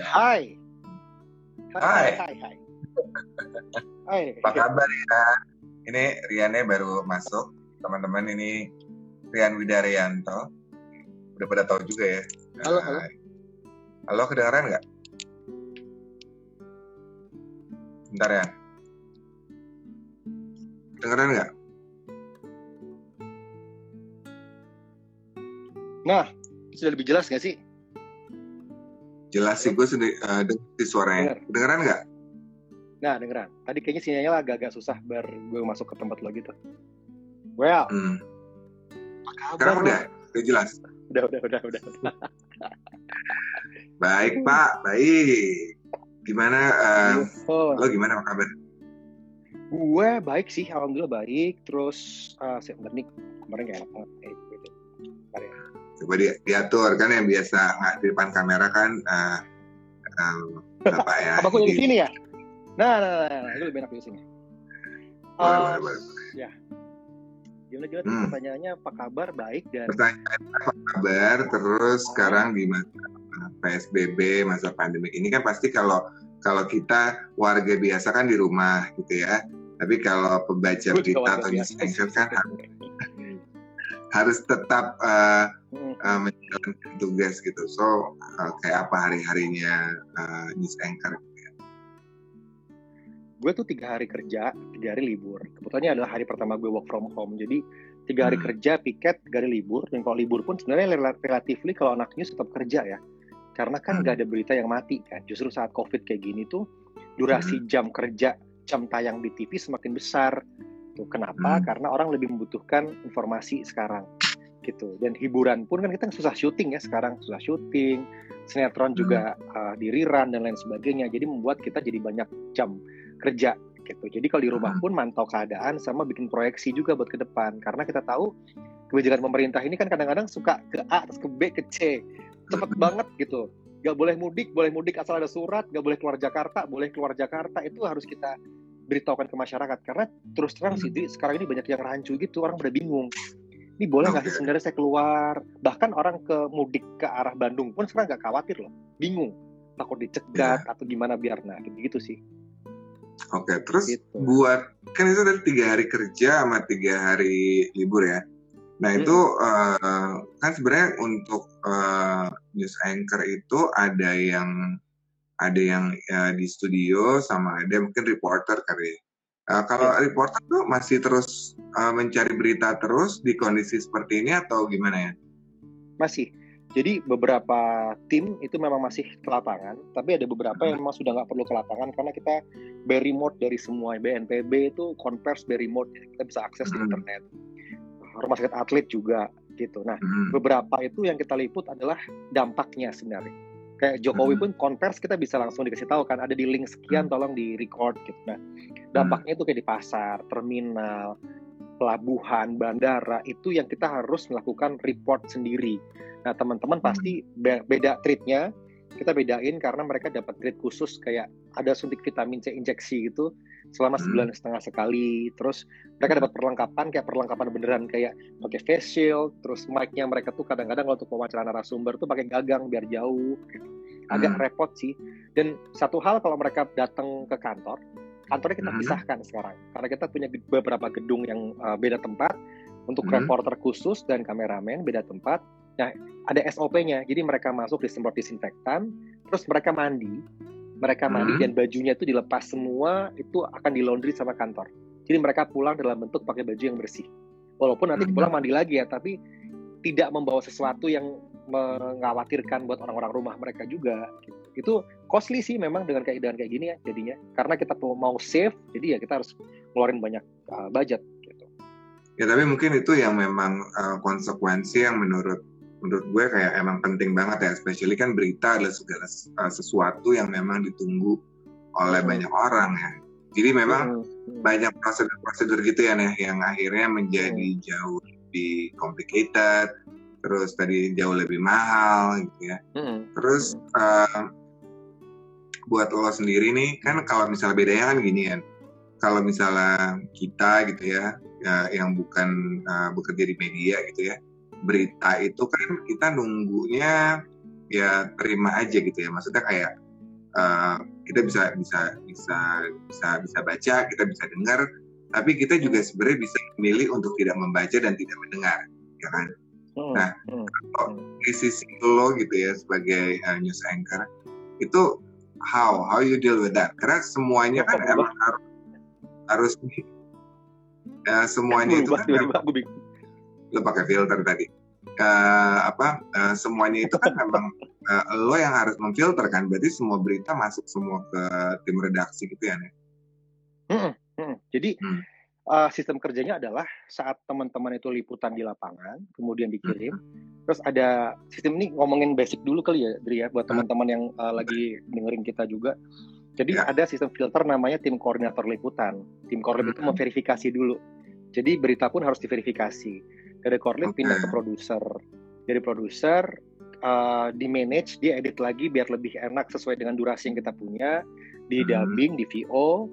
Hai. Hai. Hai. Hai. Hai. Apa kabar ya? Ini Riannya baru masuk. Teman-teman ini Rian Widaryanto. Udah pada tahu juga ya. Halo, halo. Halo, kedengeran nggak? Bentar ya. Kedengeran nggak? Nah, sudah lebih jelas nggak sih? Jelas sih gue sudah uh, dengar sih suaranya. Kedengeran nggak? Nah, dengeran. Tadi kayaknya sinyalnya agak-agak susah biar gue masuk ke tempat lo gitu. Well, Hmm. apa Sekarang udah, udah jelas. Udah, udah, udah, udah. udah. Baik Pak, baik. Gimana? uh, Oh, lo gimana apa kabar? gue baik sih, alhamdulillah baik. Terus, uh, saya bentar nih, kemarin gak enak banget. Coba di, diatur kan yang biasa nggak di depan kamera kan uh, um, apa ya Apa di ini- sini ya? Nah, nah, nah, nah, itu lebih enak di sini. boleh, Uh, boleh, boleh. Gimana gimana tadi Hmm. pertanyaannya apa kabar baik dan pertanyaan apa kabar terus sekarang di masa PSBB masa pandemi ini kan pasti kalau kalau kita warga biasa kan di rumah gitu ya tapi kalau pembaca berita atau news anchor kan har- harus tetap uh. Uh, menjalankan tugas gitu so uh, kayak apa hari harinya news anchor gue tuh tiga hari kerja, tiga hari libur. Kebetulannya adalah hari pertama gue work from home. Jadi tiga hari Hmm. kerja, piket, tiga hari libur. Dan kalau libur pun sebenarnya rela- relatively kalau anak news tetap kerja ya. Karena kan Hmm. nggak ada berita yang mati kan. Justru saat covid kayak gini tuh durasi Hmm. jam kerja, jam tayang di TV semakin besar. Tuh kenapa? Hmm. Karena orang lebih membutuhkan informasi sekarang gitu. Dan hiburan pun kan kita susah syuting ya sekarang, susah syuting. Sinetron juga uh, di rerun dan lain sebagainya. Jadi membuat kita jadi banyak jam kerja gitu. Jadi kalau di rumah Hmm. pun mantau keadaan sama bikin proyeksi juga buat ke depan karena kita tahu kebijakan pemerintah ini kan kadang-kadang suka ke A terus ke B ke C cepet Hmm. banget gitu. Gak boleh mudik, boleh mudik asal ada surat, gak boleh keluar Jakarta, boleh keluar Jakarta itu harus kita beritahukan ke masyarakat karena terus terang sih Dri, sekarang ini banyak yang rancu gitu orang pada bingung. Ini boleh nggak sih sebenarnya saya keluar? Bahkan orang ke mudik ke arah Bandung pun sekarang nggak khawatir loh, bingung takut dicegat atau gimana biar nah gitu, gitu sih. Oke, terus Gitu. buat kan itu dari tiga hari kerja sama tiga hari libur ya. Nah Hmm. itu eh, kan sebenarnya untuk eh, news anchor itu ada yang ada yang eh, di studio sama ada mungkin reporter kali. ya. Eh, kalau Iya. reporter tuh masih terus eh, mencari berita terus di kondisi seperti ini atau gimana ya? Masih. Jadi beberapa tim itu memang masih ke lapangan, tapi ada beberapa yang memang sudah nggak perlu ke lapangan karena kita by remote dari semua BNPB itu converse by remote, ya. kita bisa akses di Hmm. internet. Rumah sakit atlet juga gitu. Nah Hmm. beberapa itu yang kita liput adalah dampaknya sebenarnya. Kayak Jokowi Hmm. pun converse kita bisa langsung dikasih tahu kan ada di link sekian Hmm. tolong di record gitu. Nah dampaknya itu kayak di pasar, terminal, pelabuhan, bandara itu yang kita harus melakukan report sendiri. Nah teman-teman Hmm. pasti be- beda treatnya kita bedain karena mereka dapat treat khusus kayak ada suntik vitamin C injeksi gitu selama Hmm. sebulan setengah sekali. Terus mereka dapat perlengkapan kayak perlengkapan beneran kayak pakai face shield. Terus mic-nya mereka tuh kadang-kadang kalau untuk wawancara narasumber tuh pakai gagang biar jauh. gitu. Agak Hmm. repot sih. Dan satu hal kalau mereka datang ke kantor, kantornya kita Hmm. pisahkan sekarang karena kita punya beberapa gedung yang uh, beda tempat untuk Hmm. reporter khusus dan kameramen beda tempat. Nah, ada SOP-nya. Jadi mereka masuk disemprot disinfektan, terus mereka mandi. Mereka mandi Hmm. dan bajunya itu dilepas semua, itu akan di laundry sama kantor. Jadi mereka pulang dalam bentuk pakai baju yang bersih. Walaupun nanti Hmm. pulang mandi lagi ya, tapi tidak membawa sesuatu yang mengkhawatirkan buat orang-orang rumah mereka juga. Itu costly sih memang dengan keadaan kayak gini ya jadinya. Karena kita mau save, jadi ya kita harus ngeluarin banyak uh, budget gitu. Ya tapi mungkin itu yang memang uh, konsekuensi yang menurut menurut gue kayak emang penting banget ya, especially kan berita adalah segala uh, sesuatu yang memang ditunggu oleh Hmm. banyak orang ya. Jadi memang Hmm, hmm. banyak prosedur-prosedur gitu ya nih yang akhirnya menjadi jauh lebih complicated, terus tadi jauh lebih mahal gitu ya. Hmm. Terus uh, buat lo sendiri nih kan kalau misalnya bedanya kan gini kan, kalau misalnya kita gitu ya, ya yang bukan uh, bekerja di media gitu ya, berita itu kan kita nunggunya ya terima aja gitu ya, maksudnya kayak uh, kita bisa bisa bisa bisa bisa baca, kita bisa dengar, tapi kita juga sebenarnya bisa memilih untuk tidak membaca dan tidak mendengar, ya kan? Hmm. Nah, hmm. kalau di sisi lo gitu ya sebagai uh, news anchor, itu how how you deal with that? Karena semuanya kan emang harus harus ya, semuanya itu kan lo pakai filter tadi. Uh, apa uh, semuanya itu kan memang uh, lo yang harus memfilter kan berarti semua berita masuk semua ke tim redaksi gitu ya nih. Hmm, hmm. Jadi hmm uh, sistem kerjanya adalah saat teman-teman itu liputan di lapangan, kemudian dikirim, hmm. terus ada sistem ini ngomongin basic dulu kali ya, Dri ya, buat hmm. teman-teman yang uh, lagi dengerin kita juga. Jadi ya. ada sistem filter namanya tim koordinator liputan. Tim koordinator hmm. itu memverifikasi dulu. Jadi berita pun harus diverifikasi. Dari okay. pindah ke produser. Dari produser uh, di manage, dia edit lagi biar lebih enak sesuai dengan durasi yang kita punya, di dubbing, di VO,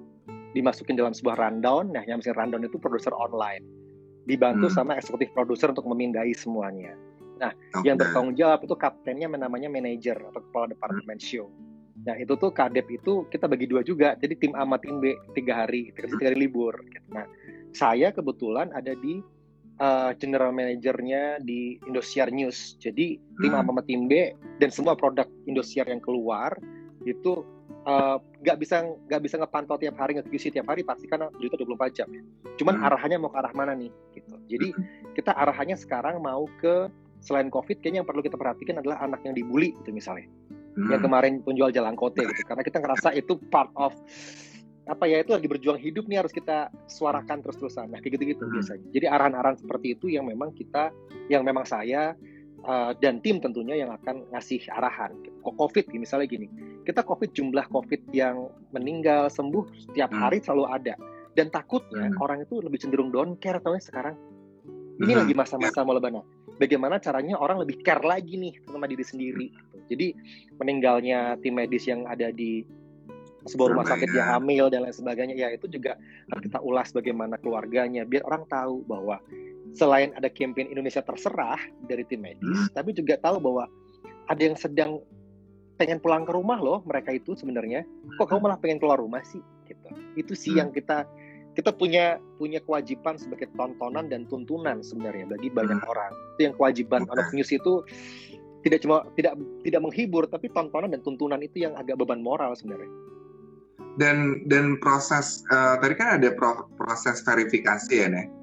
dimasukin dalam sebuah rundown. Nah, yang misalnya rundown itu produser online. Dibantu hmm. sama eksekutif produser untuk memindai semuanya. Nah, okay. yang bertanggung jawab itu kaptennya namanya manager atau kepala departemen hmm. show. Nah, itu tuh kadep itu kita bagi dua juga. Jadi tim A sama tim B tiga hari, tiga, tiga hari libur. Nah, saya kebetulan ada di uh, general manajernya di Indosiar News. Jadi tim A hmm. sama tim B dan semua produk Indosiar yang keluar itu Eh, nggak uh, bisa nggak bisa ngepantau tiap hari nge-QC tiap hari pasti karena berita 24 jam ya. Cuman hmm. arahannya mau ke arah mana nih gitu. Jadi hmm. kita arahannya sekarang mau ke selain COVID kayaknya yang perlu kita perhatikan adalah anak yang dibully gitu misalnya. Hmm. Yang kemarin penjual jalan kote gitu karena kita ngerasa itu part of apa ya itu lagi berjuang hidup nih harus kita suarakan terus-terusan. Nah, kayak gitu-gitu hmm. biasanya. Jadi arahan-arahan seperti itu yang memang kita yang memang saya uh, dan tim tentunya yang akan ngasih arahan. Kok COVID misalnya gini, kita COVID jumlah COVID yang meninggal sembuh setiap hmm. hari selalu ada dan takutnya hmm. orang itu lebih cenderung don't care atau sekarang ini hmm. lagi masa-masa mau lebaran. Bagaimana caranya orang lebih care lagi nih sama diri sendiri. Jadi meninggalnya tim medis yang ada di sebuah rumah sakit yang hamil dan lain sebagainya ya itu juga harus kita ulas bagaimana keluarganya biar orang tahu bahwa selain ada campaign Indonesia terserah dari tim medis, hmm. tapi juga tahu bahwa ada yang sedang pengen pulang ke rumah loh mereka itu sebenarnya. Kok kamu malah pengen keluar rumah sih? Gitu. Itu sih hmm. yang kita kita punya punya kewajiban sebagai tontonan dan tuntunan sebenarnya bagi banyak hmm. orang. Itu yang kewajiban okay. of news itu tidak cuma tidak tidak menghibur tapi tontonan dan tuntunan itu yang agak beban moral sebenarnya. Dan dan proses uh, tadi kan ada pro, proses verifikasi ya nih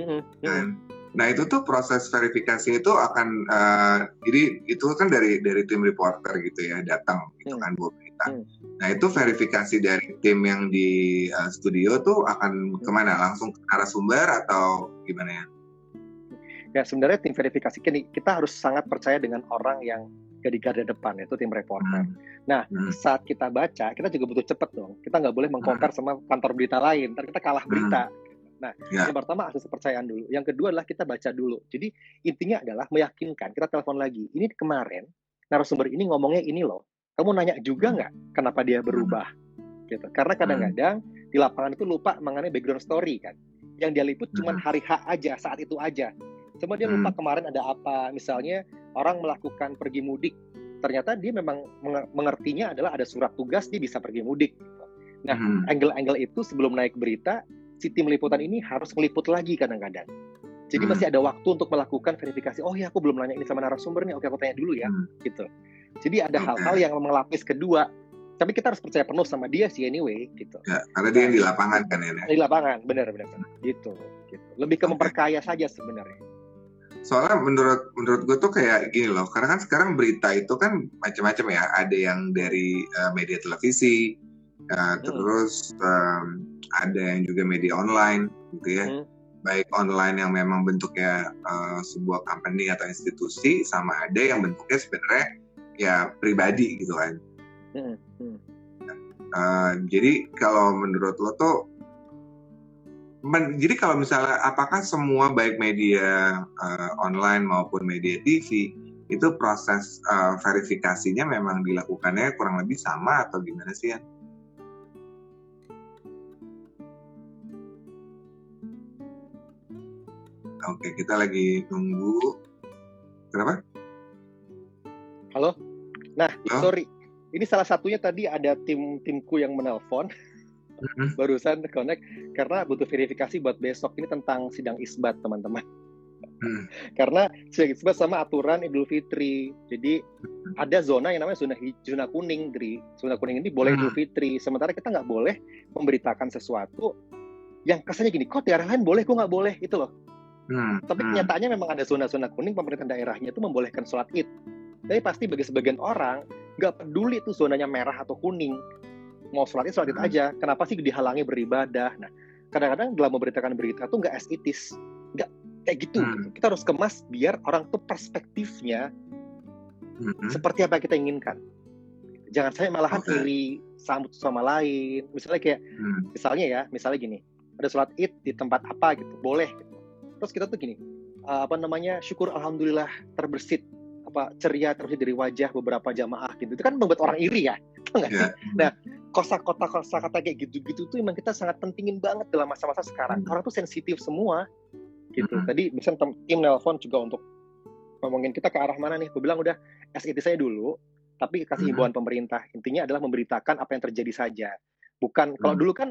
Mm-hmm. Nah itu tuh proses verifikasi itu akan uh, jadi itu kan dari dari tim reporter gitu ya datang gitu mm. kan buat berita. Mm. Nah itu verifikasi dari tim yang di uh, studio tuh akan mm. ke mana? Langsung ke arah sumber atau gimana ya? Ya sebenarnya tim verifikasi kita harus sangat percaya dengan orang yang di garda depan itu tim reporter. Hmm. Nah hmm. saat kita baca kita juga butuh cepet dong. Kita nggak boleh mengkompar hmm. sama kantor berita lain. Ntar kita kalah berita. Hmm. Nah, ya. yang pertama asas kepercayaan dulu. Yang kedua adalah kita baca dulu. Jadi intinya adalah meyakinkan. Kita telepon lagi. Ini kemarin narasumber ini ngomongnya ini loh. Kamu nanya juga nggak kenapa dia berubah? Gitu. Karena kadang-kadang di lapangan itu lupa mengenai background story kan. Yang dia liput cuma hari H aja, saat itu aja. Cuma dia lupa kemarin ada apa. Misalnya orang melakukan pergi mudik. Ternyata dia memang mengertinya adalah ada surat tugas dia bisa pergi mudik. Gitu. Nah, angle-angle itu sebelum naik berita si tim liputan ini harus meliput lagi kadang-kadang. Jadi hmm. masih ada waktu untuk melakukan verifikasi. Oh ya, aku belum nanya ini sama narasumbernya. Oke, aku tanya dulu ya, hmm. gitu. Jadi ada hal-hal yang melapis kedua. Tapi kita harus percaya penuh sama dia sih anyway, gitu. Ya, karena dia yang di lapangan kan ya. Di lapangan, benar benar, benar. gitu. Gitu. Lebih ke okay. memperkaya saja sebenarnya. Soalnya menurut menurut gue tuh kayak gini loh, karena kan sekarang berita itu kan macam-macam ya. Ada yang dari uh, media televisi, uh, hmm. terus um, ada yang juga media online gitu ya hmm. baik online yang memang bentuknya uh, sebuah company atau institusi sama ada yang bentuknya sebenarnya ya pribadi gitu kan hmm. Hmm. Uh, jadi kalau menurut lo tuh men, jadi kalau misalnya apakah semua baik media uh, online maupun media TV itu proses uh, verifikasinya memang dilakukannya kurang lebih sama atau gimana sih ya? Oke, kita lagi nunggu. Kenapa? Halo. Nah, Halo? sorry. ini salah satunya tadi ada tim timku yang menelpon Mhm. barusan connect karena butuh verifikasi buat besok ini tentang sidang isbat teman-teman. Hmm. Karena sidang isbat sama aturan Idul Fitri. Jadi ada zona yang namanya zona zona kuning, Dri. Zona kuning ini boleh Hmm. Idul Fitri, sementara kita nggak boleh memberitakan sesuatu yang kesannya gini, kok daerah lain boleh, kok nggak boleh, itu loh. Hmm. Tapi Hmm. kenyataannya memang ada zona-zona kuning pemerintah daerahnya itu membolehkan sholat id. Tapi pasti bagi sebagian orang nggak peduli itu zonanya merah atau kuning. Mau sholat id, sholat id Hmm. aja. Kenapa sih dihalangi beribadah? Nah, kadang-kadang dalam memberitakan berita tuh nggak as it is. Nggak kayak gitu. Hmm. Kita harus kemas biar orang tuh perspektifnya Hmm. seperti apa yang kita inginkan. Jangan saya malahan Oke. iri sambut sama lain. Misalnya kayak Hmm. misalnya ya, misalnya gini, ada sholat id di tempat apa gitu, boleh. Gitu. Terus kita tuh gini, eh, apa namanya, syukur alhamdulillah terbersit, apa ceria terbersit dari wajah beberapa jamaah gitu. Itu kan membuat orang iri ya, tau nggak sih? Ya. Kosa-kota kosa-kata kayak gitu-gitu tuh emang kita sangat pentingin banget dalam masa-masa sekarang. Hmm. Orang tuh sensitif semua, gitu. Hmm. Tadi bisa tim nelpon juga untuk ngomongin kita ke arah mana nih. Gue bilang udah SIT saya dulu, tapi kasih Hmm. himbauan pemerintah. Intinya adalah memberitakan apa yang terjadi saja. Bukan kalau Hmm. dulu kan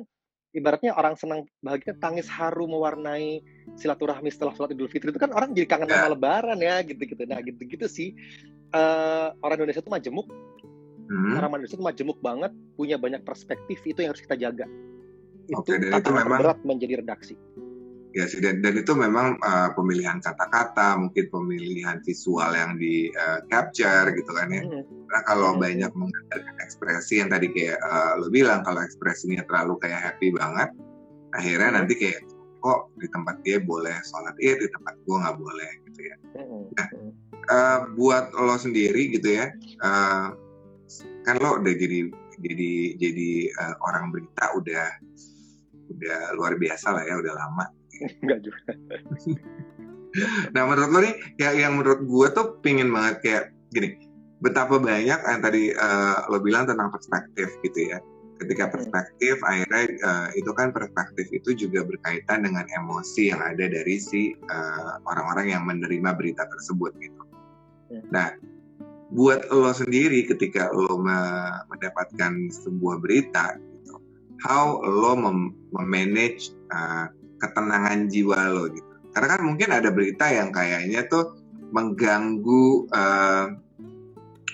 ibaratnya orang senang bahagia tangis haru mewarnai silaturahmi setelah sholat Idul Fitri itu kan orang jadi kangen sama Lebaran ya gitu-gitu. Nah gitu-gitu sih Eh, orang Indonesia itu majemuk, Hmm. orang Indonesia itu majemuk banget, punya banyak perspektif itu yang harus kita jaga. Itu Oke, dan itu memang- berat menjadi redaksi. Ya sih dan, dan itu memang uh, pemilihan kata-kata, mungkin pemilihan visual yang di uh, capture gitu kan ya. Hmm. Karena kalau Hmm. banyak mengandalkan ekspresi yang tadi kayak uh, lo bilang kalau ekspresinya terlalu kayak happy banget, akhirnya Hmm. nanti kayak kok di tempat dia boleh sholat id, di tempat gua nggak boleh gitu ya. Hmm. Nah. Uh, buat lo sendiri gitu ya, uh, kan lo udah jadi jadi jadi uh, orang berita udah udah luar biasa lah ya, udah lama. Enggak juga. Nah menurut lo nih, yang, yang menurut gue tuh pingin banget kayak gini, betapa banyak yang tadi eh, lo bilang tentang perspektif gitu ya. Ketika perspektif, akhirnya eh, itu kan perspektif itu juga berkaitan dengan emosi yang ada dari si orang-orang yang menerima berita tersebut gitu. Hmm. Nah, buat lo sendiri ketika lo me- mendapatkan sebuah berita, gitu, how lo mem- memanage eh, ketenangan jiwa lo gitu. Karena kan mungkin ada berita yang kayaknya tuh mengganggu eh,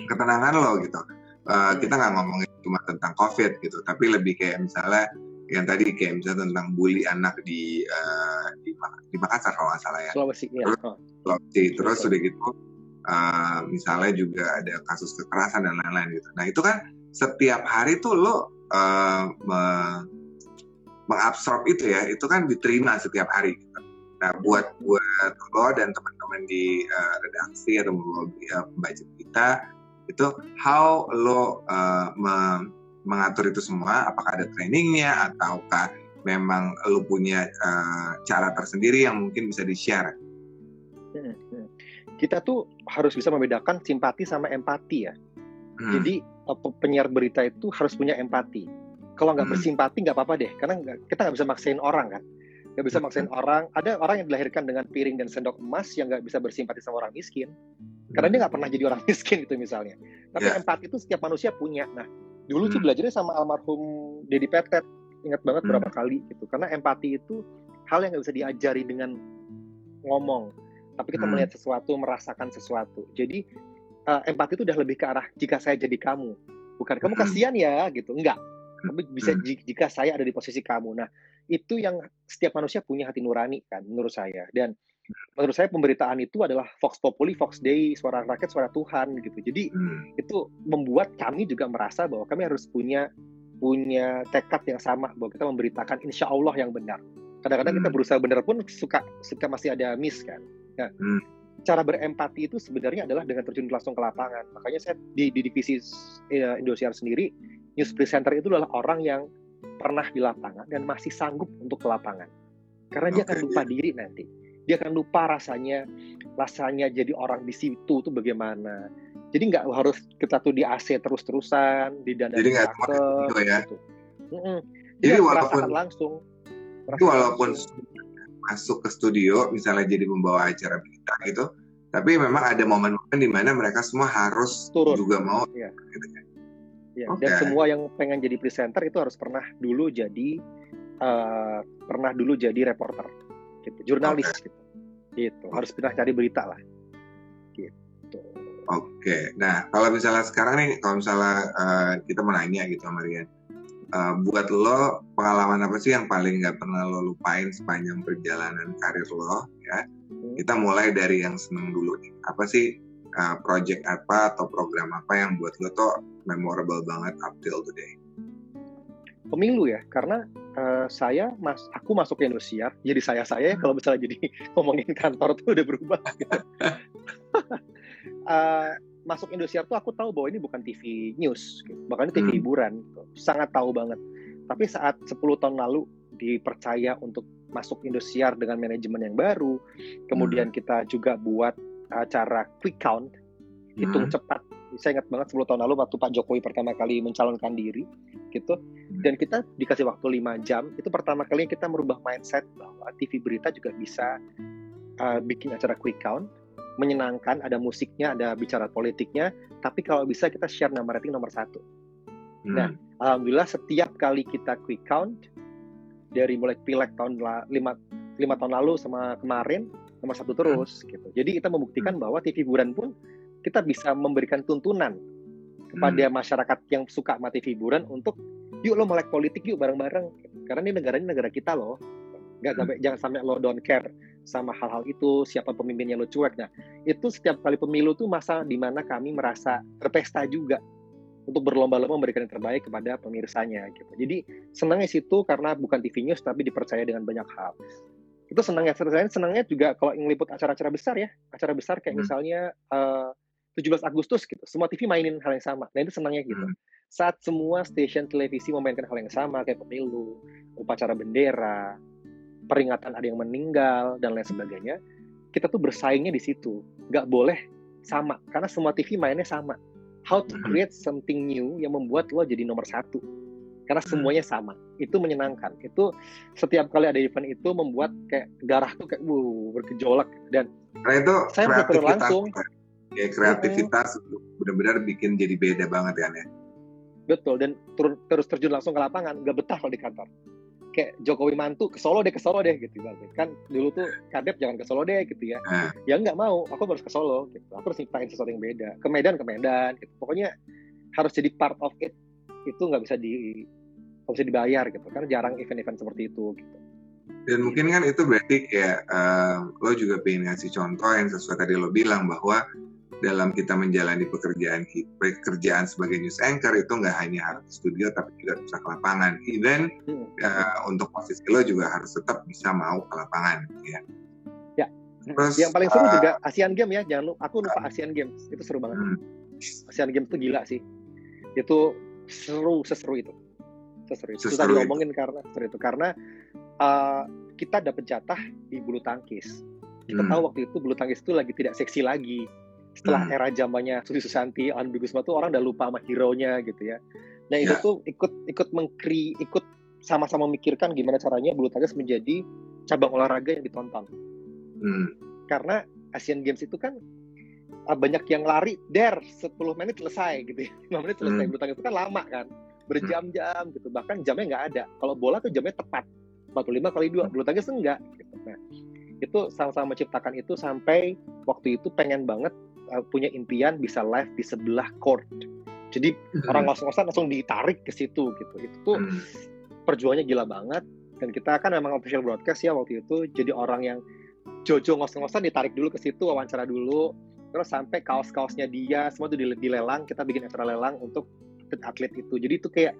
ketenangan lo gitu. Hmm. Kita nggak ngomongin cuma tentang COVID gitu, tapi lebih kayak misalnya yang tadi kayak misalnya tentang bully anak di eh, di, di Makassar kalau nggak salah ya. Sulawesi ya. Terus-. Sulawesi. Terus Betul. udah gitu uh, misalnya juga ada kasus kekerasan dan lain-lain gitu. Nah itu kan setiap hari tuh lo uh, me- mengabsorb itu ya, itu kan diterima setiap hari. Gitu. Nah buat buat lo dan teman-teman di uh, redaksi atau uh, pembaca kita itu how lo uh, me- mengatur itu semua? Apakah ada trainingnya ataukah memang lo punya uh, cara tersendiri yang mungkin bisa di share? Hmm. Kita tuh harus bisa membedakan simpati sama empati ya. Hmm. Jadi eh, pe- penyiar berita itu harus punya empati. Kalau nggak Hmm. bersimpati nggak apa-apa deh, karena nggak- kita nggak bisa maksain orang kan. Nggak bisa Hmm. maksain orang. Ada orang yang dilahirkan dengan piring dan sendok emas yang nggak bisa bersimpati sama orang miskin, karena dia nggak pernah jadi orang miskin itu misalnya. Tapi Ya. empati itu setiap manusia punya. Nah, dulu tuh Hmm. belajarnya sama almarhum Dedi Petet, ingat banget Hmm. berapa kali gitu. Karena empati itu hal yang nggak bisa diajari dengan ngomong, tapi kita Hmm. melihat sesuatu, merasakan sesuatu. Jadi eh, empati itu udah lebih ke arah jika saya jadi kamu, bukan kamu Hmm. kasihan ya gitu, enggak. Tapi bisa Hmm. ji- jika saya ada di posisi kamu. Nah, itu yang setiap manusia punya hati nurani kan, menurut saya. Dan menurut saya pemberitaan itu adalah Vox Populi, Vox Dei, suara rakyat, suara Tuhan gitu. Jadi Hmm. itu membuat kami juga merasa bahwa kami harus punya punya tekad yang sama bahwa kita memberitakan insya Allah yang benar. Kadang-kadang kita berusaha benar pun suka suka masih ada miss kan. Nah, Hmm. cara berempati itu sebenarnya adalah dengan terjun langsung ke lapangan. Makanya saya di, di divisi eh, Indosiar sendiri, news presenter itu adalah orang yang pernah di lapangan dan masih sanggup untuk ke lapangan. Karena dia akan Oke, lupa diri nanti. Dia akan lupa rasanya rasanya jadi orang di situ tuh bagaimana. Jadi nggak harus kita tuh di AC terus-terusan, di dana Jadi nggak studio ya. gitu. Mm-mm. Jadi Jadi walaupun- merasakan langsung. Itu walaupun langsung. Masuk ke studio, misalnya jadi membawa acara berita gitu, tapi memang ada momen-momen di mana mereka semua harus Turun. juga mau Iya. gitu kan. Ya, okay. Dan semua yang pengen jadi presenter itu harus pernah dulu jadi uh, pernah dulu jadi reporter, gitu, jurnalis okay. gitu. Gitu. Harus pernah cari berita lah. Gitu. Oke. Nah, kalau misalnya sekarang nih, kalau misalnya uh, kita mau nanya gitu sama Rian, uh, buat lo pengalaman apa sih yang paling nggak pernah lo lupain sepanjang perjalanan karir lo ya? Hmm. Kita mulai dari yang seneng dulu nih. Apa sih uh, project apa atau program apa yang buat lo tuh memorable banget up till today? Pemilu ya, karena uh, saya mas, aku masuk ke Indonesia, jadi saya saya hmm. kalau misalnya jadi ngomongin kantor tuh udah berubah. Gitu. uh, masuk Indonesia tuh aku tahu bahwa ini bukan TV news, gitu. bahkan ini TV hmm. hiburan, gitu. sangat tahu banget. Tapi saat 10 tahun lalu dipercaya untuk masuk Indosiar dengan manajemen yang baru, kemudian hmm. kita juga buat acara quick count, hitung hmm. cepat. Saya ingat banget 10 tahun lalu waktu Pak Jokowi pertama kali mencalonkan diri, gitu. Hmm. Dan kita dikasih waktu 5 jam, itu pertama kali kita merubah mindset bahwa TV berita juga bisa uh, bikin acara quick count, menyenangkan, ada musiknya, ada bicara politiknya, tapi kalau bisa kita share nama rating nomor satu. Hmm. Nah, alhamdulillah setiap kali kita quick count dari mulai pileg tahun lima, lima tahun lalu sama kemarin nomor satu terus hmm. gitu. Jadi kita membuktikan hmm. bahwa TV hiburan pun kita bisa memberikan tuntunan kepada hmm. masyarakat yang suka mati hiburan untuk yuk lo melek politik yuk bareng-bareng karena ini negaranya negara kita loh nggak hmm. sampai hmm. jangan sampai lo don't care sama hal-hal itu siapa pemimpinnya lo cuek. Nah itu setiap kali pemilu tuh masa di mana kami merasa berpesta juga untuk berlomba-lomba memberikan yang terbaik kepada pemirsanya gitu. Jadi senangnya situ karena bukan TV news tapi dipercaya dengan banyak hal. Itu senangnya saya senangnya juga kalau ngeliput acara-acara besar ya. Acara besar kayak hmm. misalnya uh, eh, 17 Agustus gitu. Semua TV mainin hal yang sama. Nah itu senangnya gitu. Hmm. saat semua stasiun televisi memainkan hal yang sama kayak pemilu upacara bendera peringatan ada yang meninggal dan lain sebagainya kita tuh bersaingnya di situ. Nggak boleh sama karena semua TV mainnya sama. How to hmm. create something new yang membuat lo jadi nomor satu. Karena hmm. semuanya sama. Itu menyenangkan. Itu setiap kali ada event itu membuat kayak darah tuh kayak wuh bergejolak. Dan karena itu saya kreativitas. langsung. Ya kreativitas hmm. benar-benar bikin jadi beda banget kan ya. Betul. Dan terus terjun langsung ke lapangan. Nggak betah kalau di kantor kayak Jokowi mantu ke Solo deh ke Solo deh gitu kan dulu tuh kadep jangan ke Solo deh gitu ya. Hmm. ya nggak mau aku harus ke Solo gitu. Aku harus nyiptain sesuatu yang beda. Ke Medan ke Medan gitu. Pokoknya harus jadi part of it. Itu nggak bisa di nggak bisa dibayar gitu. Karena jarang event-event seperti itu gitu. Dan mungkin kan itu berarti kayak uh, lo juga pengen ngasih contoh yang sesuai tadi lo bilang bahwa dalam kita menjalani pekerjaan pekerjaan sebagai news anchor itu nggak hanya harus di studio tapi juga bisa ke lapangan. Even hmm. uh, untuk posisi lo juga harus tetap bisa mau ke lapangan, ya. Ya. Terus, yang paling seru uh, juga Asian Games ya, jangan lupa. Aku lupa uh, Asian Games itu seru banget. Hmm. Asian Games itu gila sih. Itu seru seseru itu seseru itu. Susah diomongin karena seseru itu karena uh, kita dapat jatah di bulu tangkis. Kita hmm. tahu waktu itu bulu tangkis itu lagi tidak seksi lagi. Setelah hmm. era zamannya Susi Susanti, An Bigusma tuh orang udah lupa sama hero-nya gitu ya. Nah itu ya. tuh ikut ikut mengkri ikut sama-sama memikirkan gimana caranya bulu tangkis menjadi cabang olahraga yang ditonton. Hmm. Karena Asian Games itu kan ah, banyak yang lari der 10 menit selesai gitu ya 5 menit selesai hmm. bulu tangkis itu kan lama kan berjam-jam gitu bahkan jamnya nggak ada kalau bola tuh jamnya tepat 45 kali dua bulu tangkis enggak gitu. nah itu sama-sama menciptakan itu sampai waktu itu pengen banget uh, punya impian bisa live di sebelah court. Jadi hmm. orang ngos-ngosan langsung ditarik ke situ gitu. Itu tuh hmm. perjuangannya gila banget. Dan kita kan memang official broadcast ya waktu itu. Jadi orang yang Jojo ngos-ngosan ditarik dulu ke situ wawancara dulu. Terus sampai kaos-kaosnya dia semua itu dilelang. Kita bikin acara lelang untuk atlet itu. Jadi itu kayak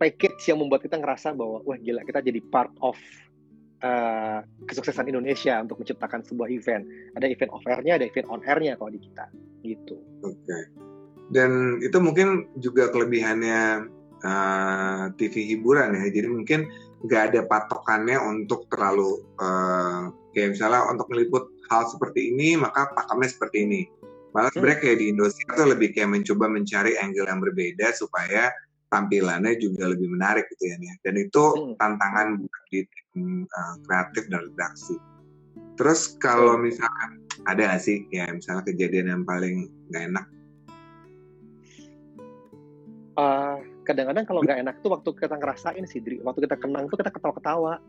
package yang membuat kita ngerasa bahwa wah gila kita jadi part of uh, kesuksesan Indonesia untuk menciptakan sebuah event. Ada event off airnya ada event on airnya kalau di kita gitu. Oke. Okay. dan itu mungkin juga kelebihannya uh, eh, TV hiburan ya. Jadi mungkin nggak ada patokannya untuk terlalu uh, kayak misalnya untuk meliput hal seperti ini maka pakemnya seperti ini. Malah sebenarnya kayak di Indonesia tuh lebih kayak mencoba mencari angle yang berbeda supaya tampilannya juga lebih menarik gitu ya nih. Dan itu hmm. tantangan di tim uh, kreatif dan redaksi. Terus kalau misalnya ada gak sih ya misalnya kejadian yang paling nggak enak? uh, kadang-kadang kalau nggak enak tuh waktu kita ngerasain sih Dri. waktu kita kenang tuh kita ketawa-ketawa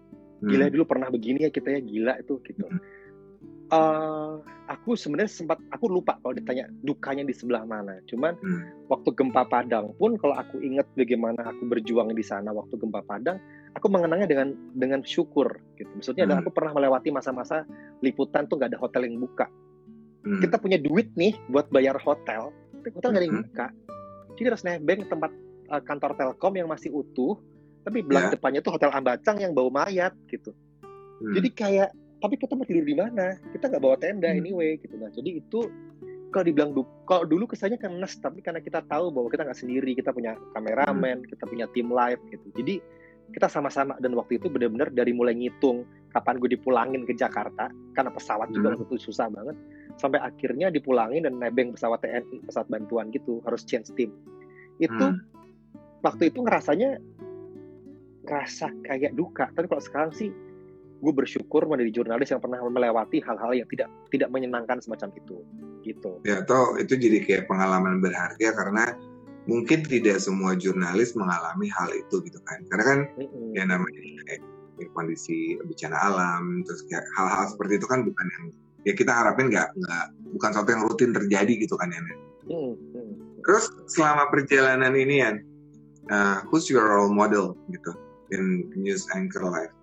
gila hmm. dulu pernah begini ya kita ya gila itu gitu uh, aku sebenarnya sempat aku lupa kalau ditanya dukanya di sebelah mana cuman hmm. waktu gempa Padang pun kalau aku ingat bagaimana aku berjuang di sana waktu gempa Padang aku mengenangnya dengan dengan syukur gitu maksudnya hmm. adalah aku pernah melewati masa-masa liputan tuh nggak ada hotel yang buka hmm. kita punya duit nih buat bayar hotel tapi hotel nggak ada yang hmm. buka jadi harus nebeng tempat uh, kantor Telkom yang masih utuh tapi belakang yeah. depannya tuh hotel Ambacang yang bau mayat gitu hmm. jadi kayak tapi kita mau tidur di mana kita nggak bawa tenda hmm. anyway gitu nah jadi itu kalau dibilang kalau dulu kesannya kan nes tapi karena kita tahu bahwa kita nggak sendiri kita punya kameramen hmm. kita punya tim live gitu jadi kita sama-sama dan waktu itu benar-benar dari mulai ngitung kapan gue dipulangin ke Jakarta karena pesawat juga hmm. waktu itu susah banget sampai akhirnya dipulangin dan nebeng pesawat TNI pesawat bantuan gitu harus change tim itu hmm. waktu itu ngerasanya rasa kayak duka tapi kalau sekarang sih gue bersyukur menjadi jurnalis yang pernah melewati hal-hal yang tidak tidak menyenangkan semacam itu gitu ya atau itu jadi kayak pengalaman berharga karena mungkin tidak semua jurnalis mengalami hal itu gitu kan karena kan mm-hmm. ya namanya kayak, kayak kondisi bencana alam terus kayak hal-hal seperti itu kan bukan yang ya kita harapin nggak nggak bukan sesuatu yang rutin terjadi gitu kan ya mm-hmm. terus selama perjalanan ini ya uh, who's your role model gitu in news anchor life?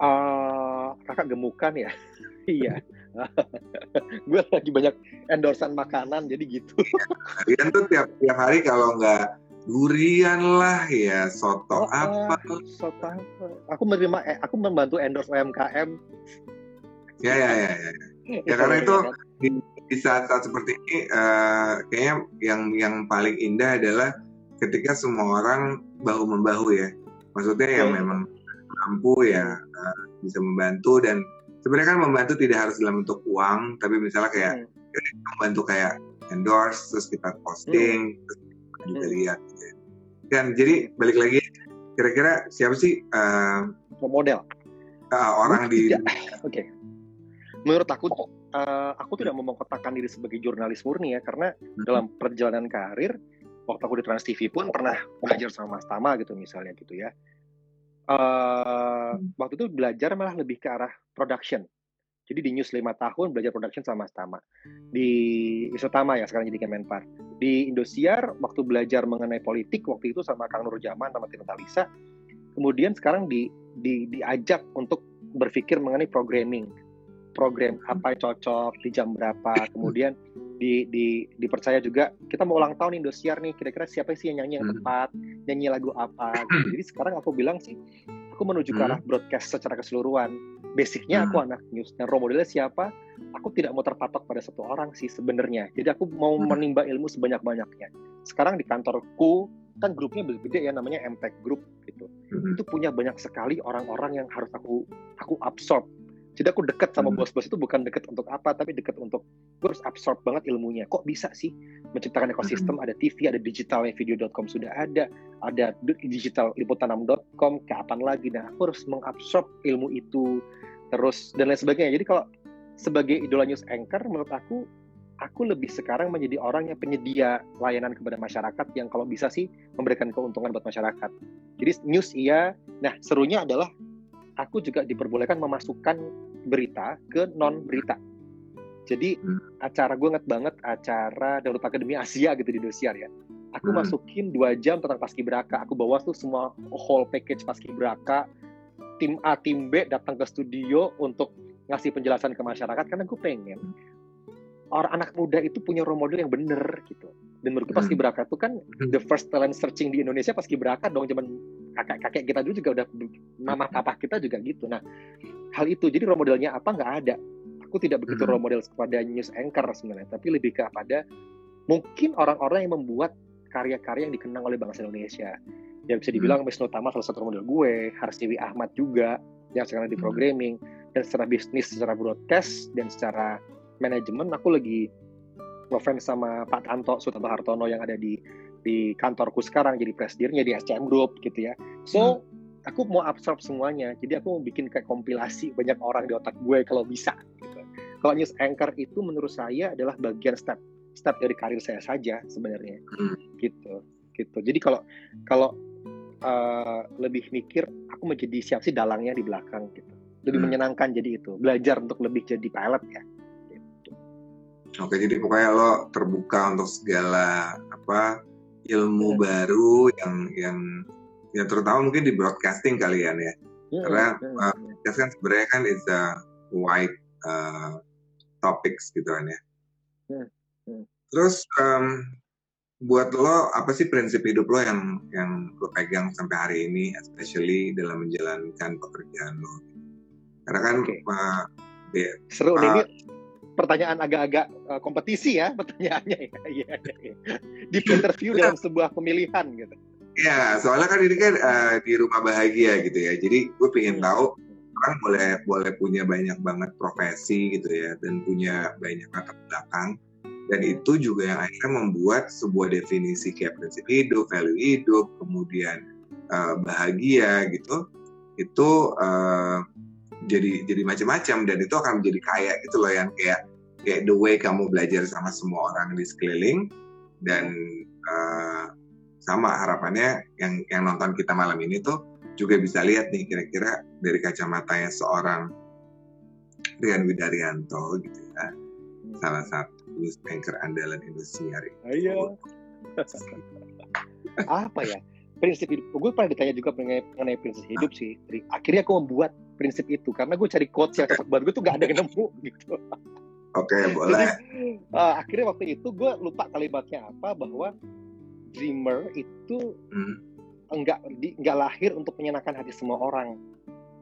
Uh, kakak gemukan ya, iya. gue lagi banyak endorsan makanan jadi gitu. Kalian tuh tiap tiap hari kalau nggak durian lah ya soto oh, apa? soto apa? Aku menerima, eh, aku membantu endorse UMKM. Ya ya ya ya. Ya karena itu di, di saat-saat seperti ini uh, kayaknya yang yang paling indah adalah ketika semua orang bahu membahu ya maksudnya yang memang mampu ya uh, bisa membantu dan sebenarnya kan membantu tidak harus dalam bentuk uang tapi misalnya kayak hmm. membantu kayak endorse terus kita posting hmm. terus kita juga hmm. lihat gitu. dan jadi balik lagi kira-kira siapa sih uh, model uh, orang di oke okay. menurut aku uh, aku tidak mau mengkotakkan diri sebagai jurnalis murni ya karena hmm. dalam perjalanan karir waktu aku di Trans TV pun pernah belajar sama Mas Tama gitu misalnya gitu ya. Uh, waktu itu belajar malah lebih ke arah production. Jadi di News 5 tahun belajar production sama Mas Tama. Di Isotama ya sekarang jadi Kemenpar. Di Indosiar waktu belajar mengenai politik waktu itu sama Kang Nur Jaman sama Tina Talisa. Kemudian sekarang di, di diajak untuk berpikir mengenai programming program apa yang cocok di jam berapa kemudian di, di dipercaya juga kita mau ulang tahun Indosiar nih kira-kira siapa sih yang nyanyi yang hmm. tepat nyanyi lagu apa gitu. jadi sekarang aku bilang sih aku menuju ke hmm. arah broadcast secara keseluruhan. Basicnya aku hmm. anak news dan role modelnya siapa? Aku tidak mau terpatok pada satu orang sih sebenarnya. Jadi aku mau menimba ilmu sebanyak banyaknya sekarang di kantorku kan grupnya gede ya namanya Impact Group gitu. Itu punya banyak sekali orang-orang yang harus aku aku absorb jadi aku deket sama hmm. bos-bos itu bukan deket untuk apa, tapi deket untuk gue harus absorb banget ilmunya. Kok bisa sih menciptakan ekosistem? Hmm. Ada TV, ada digitalnya video.com sudah ada, ada digital liputanam.com, kapan lagi? Nah, aku harus mengabsorb ilmu itu terus dan lain sebagainya. Jadi kalau sebagai idola news anchor, menurut aku aku lebih sekarang menjadi orang yang penyedia layanan kepada masyarakat yang kalau bisa sih memberikan keuntungan buat masyarakat. Jadi news iya. Nah serunya adalah aku juga diperbolehkan memasukkan berita ke non berita. Jadi hmm. acara gue inget banget acara Darurat Akademi Asia gitu di Indosiar ya. Aku hmm. masukin dua jam tentang paskibraka. Aku bawa tuh semua whole package paskibraka. Tim A, tim B datang ke studio untuk ngasih penjelasan ke masyarakat karena gue pengen orang anak muda itu punya role model yang bener gitu. Dan menurut hmm. Paskibraka itu kan hmm. the first talent searching di Indonesia Paskibraka dong zaman kakek-kakek kita dulu juga udah mama papa kita juga gitu. Nah, hal itu jadi role modelnya apa nggak ada. Aku tidak begitu hmm. role model kepada news anchor sebenarnya, tapi lebih kepada mungkin orang-orang yang membuat karya-karya yang dikenang oleh bangsa Indonesia. Ya bisa dibilang hmm. Wisnu Tama salah satu role model gue, Harsiwi Ahmad juga yang sekarang di programming dan secara bisnis, secara broadcast dan secara manajemen aku lagi ngefans sama Pak Tanto Sutanto Hartono yang ada di di kantorku sekarang jadi presidennya di SCM Group gitu ya. So hmm. Aku mau absorb semuanya. Jadi aku mau bikin kayak kompilasi banyak orang di otak gue kalau bisa. Gitu. Kalau news anchor itu menurut saya adalah bagian step step dari karir saya saja sebenarnya. Hmm. Gitu. gitu jadi kalau kalau uh, lebih mikir aku menjadi siapa sih dalangnya di belakang gitu lebih hmm. menyenangkan jadi itu belajar untuk lebih jadi pilot ya gitu. oke jadi pokoknya lo terbuka untuk segala apa ilmu hmm. baru yang yang yang terutama mungkin di broadcasting kalian ya hmm. karena hmm. Uh, kan sebenarnya kan is a wide uh, topics gitu kan ya hmm. Hmm. terus um, buat lo apa sih prinsip hidup lo yang yang lo pegang sampai hari ini, especially dalam menjalankan pekerjaan lo? Karena kan okay. uh, ya, seru uh, ini pertanyaan agak-agak uh, kompetisi ya pertanyaannya ya. Iya, iya. Di interview dalam sebuah pemilihan gitu. Ya, soalnya kan ini kan uh, di rumah bahagia gitu ya. Jadi gue pengen hmm. tahu orang boleh boleh punya banyak banget profesi gitu ya dan punya banyak latar belakang. Dan itu juga yang akhirnya membuat sebuah definisi kayak prinsip hidup, value hidup, kemudian uh, bahagia gitu, itu uh, jadi jadi macam-macam. Dan itu akan menjadi kaya gitu loh yang kayak kayak the way kamu belajar sama semua orang di sekeliling. Dan uh, sama harapannya yang yang nonton kita malam ini tuh juga bisa lihat nih kira-kira dari kacamatanya seorang Rian Widaryanto gitu ya salah satu news anchor andalan Indosiar. Iya. Apa ya? Prinsip hidup. Gue pernah ditanya juga mengenai prinsip hidup sih. Akhirnya aku membuat prinsip itu karena gue cari quotes yang cocok buat gue tuh gak ada yang nemu gitu. Oke, okay, boleh. Jadi, uh, akhirnya waktu itu gue lupa kalimatnya apa bahwa dreamer itu hmm. enggak di, enggak lahir untuk menyenangkan hati semua orang.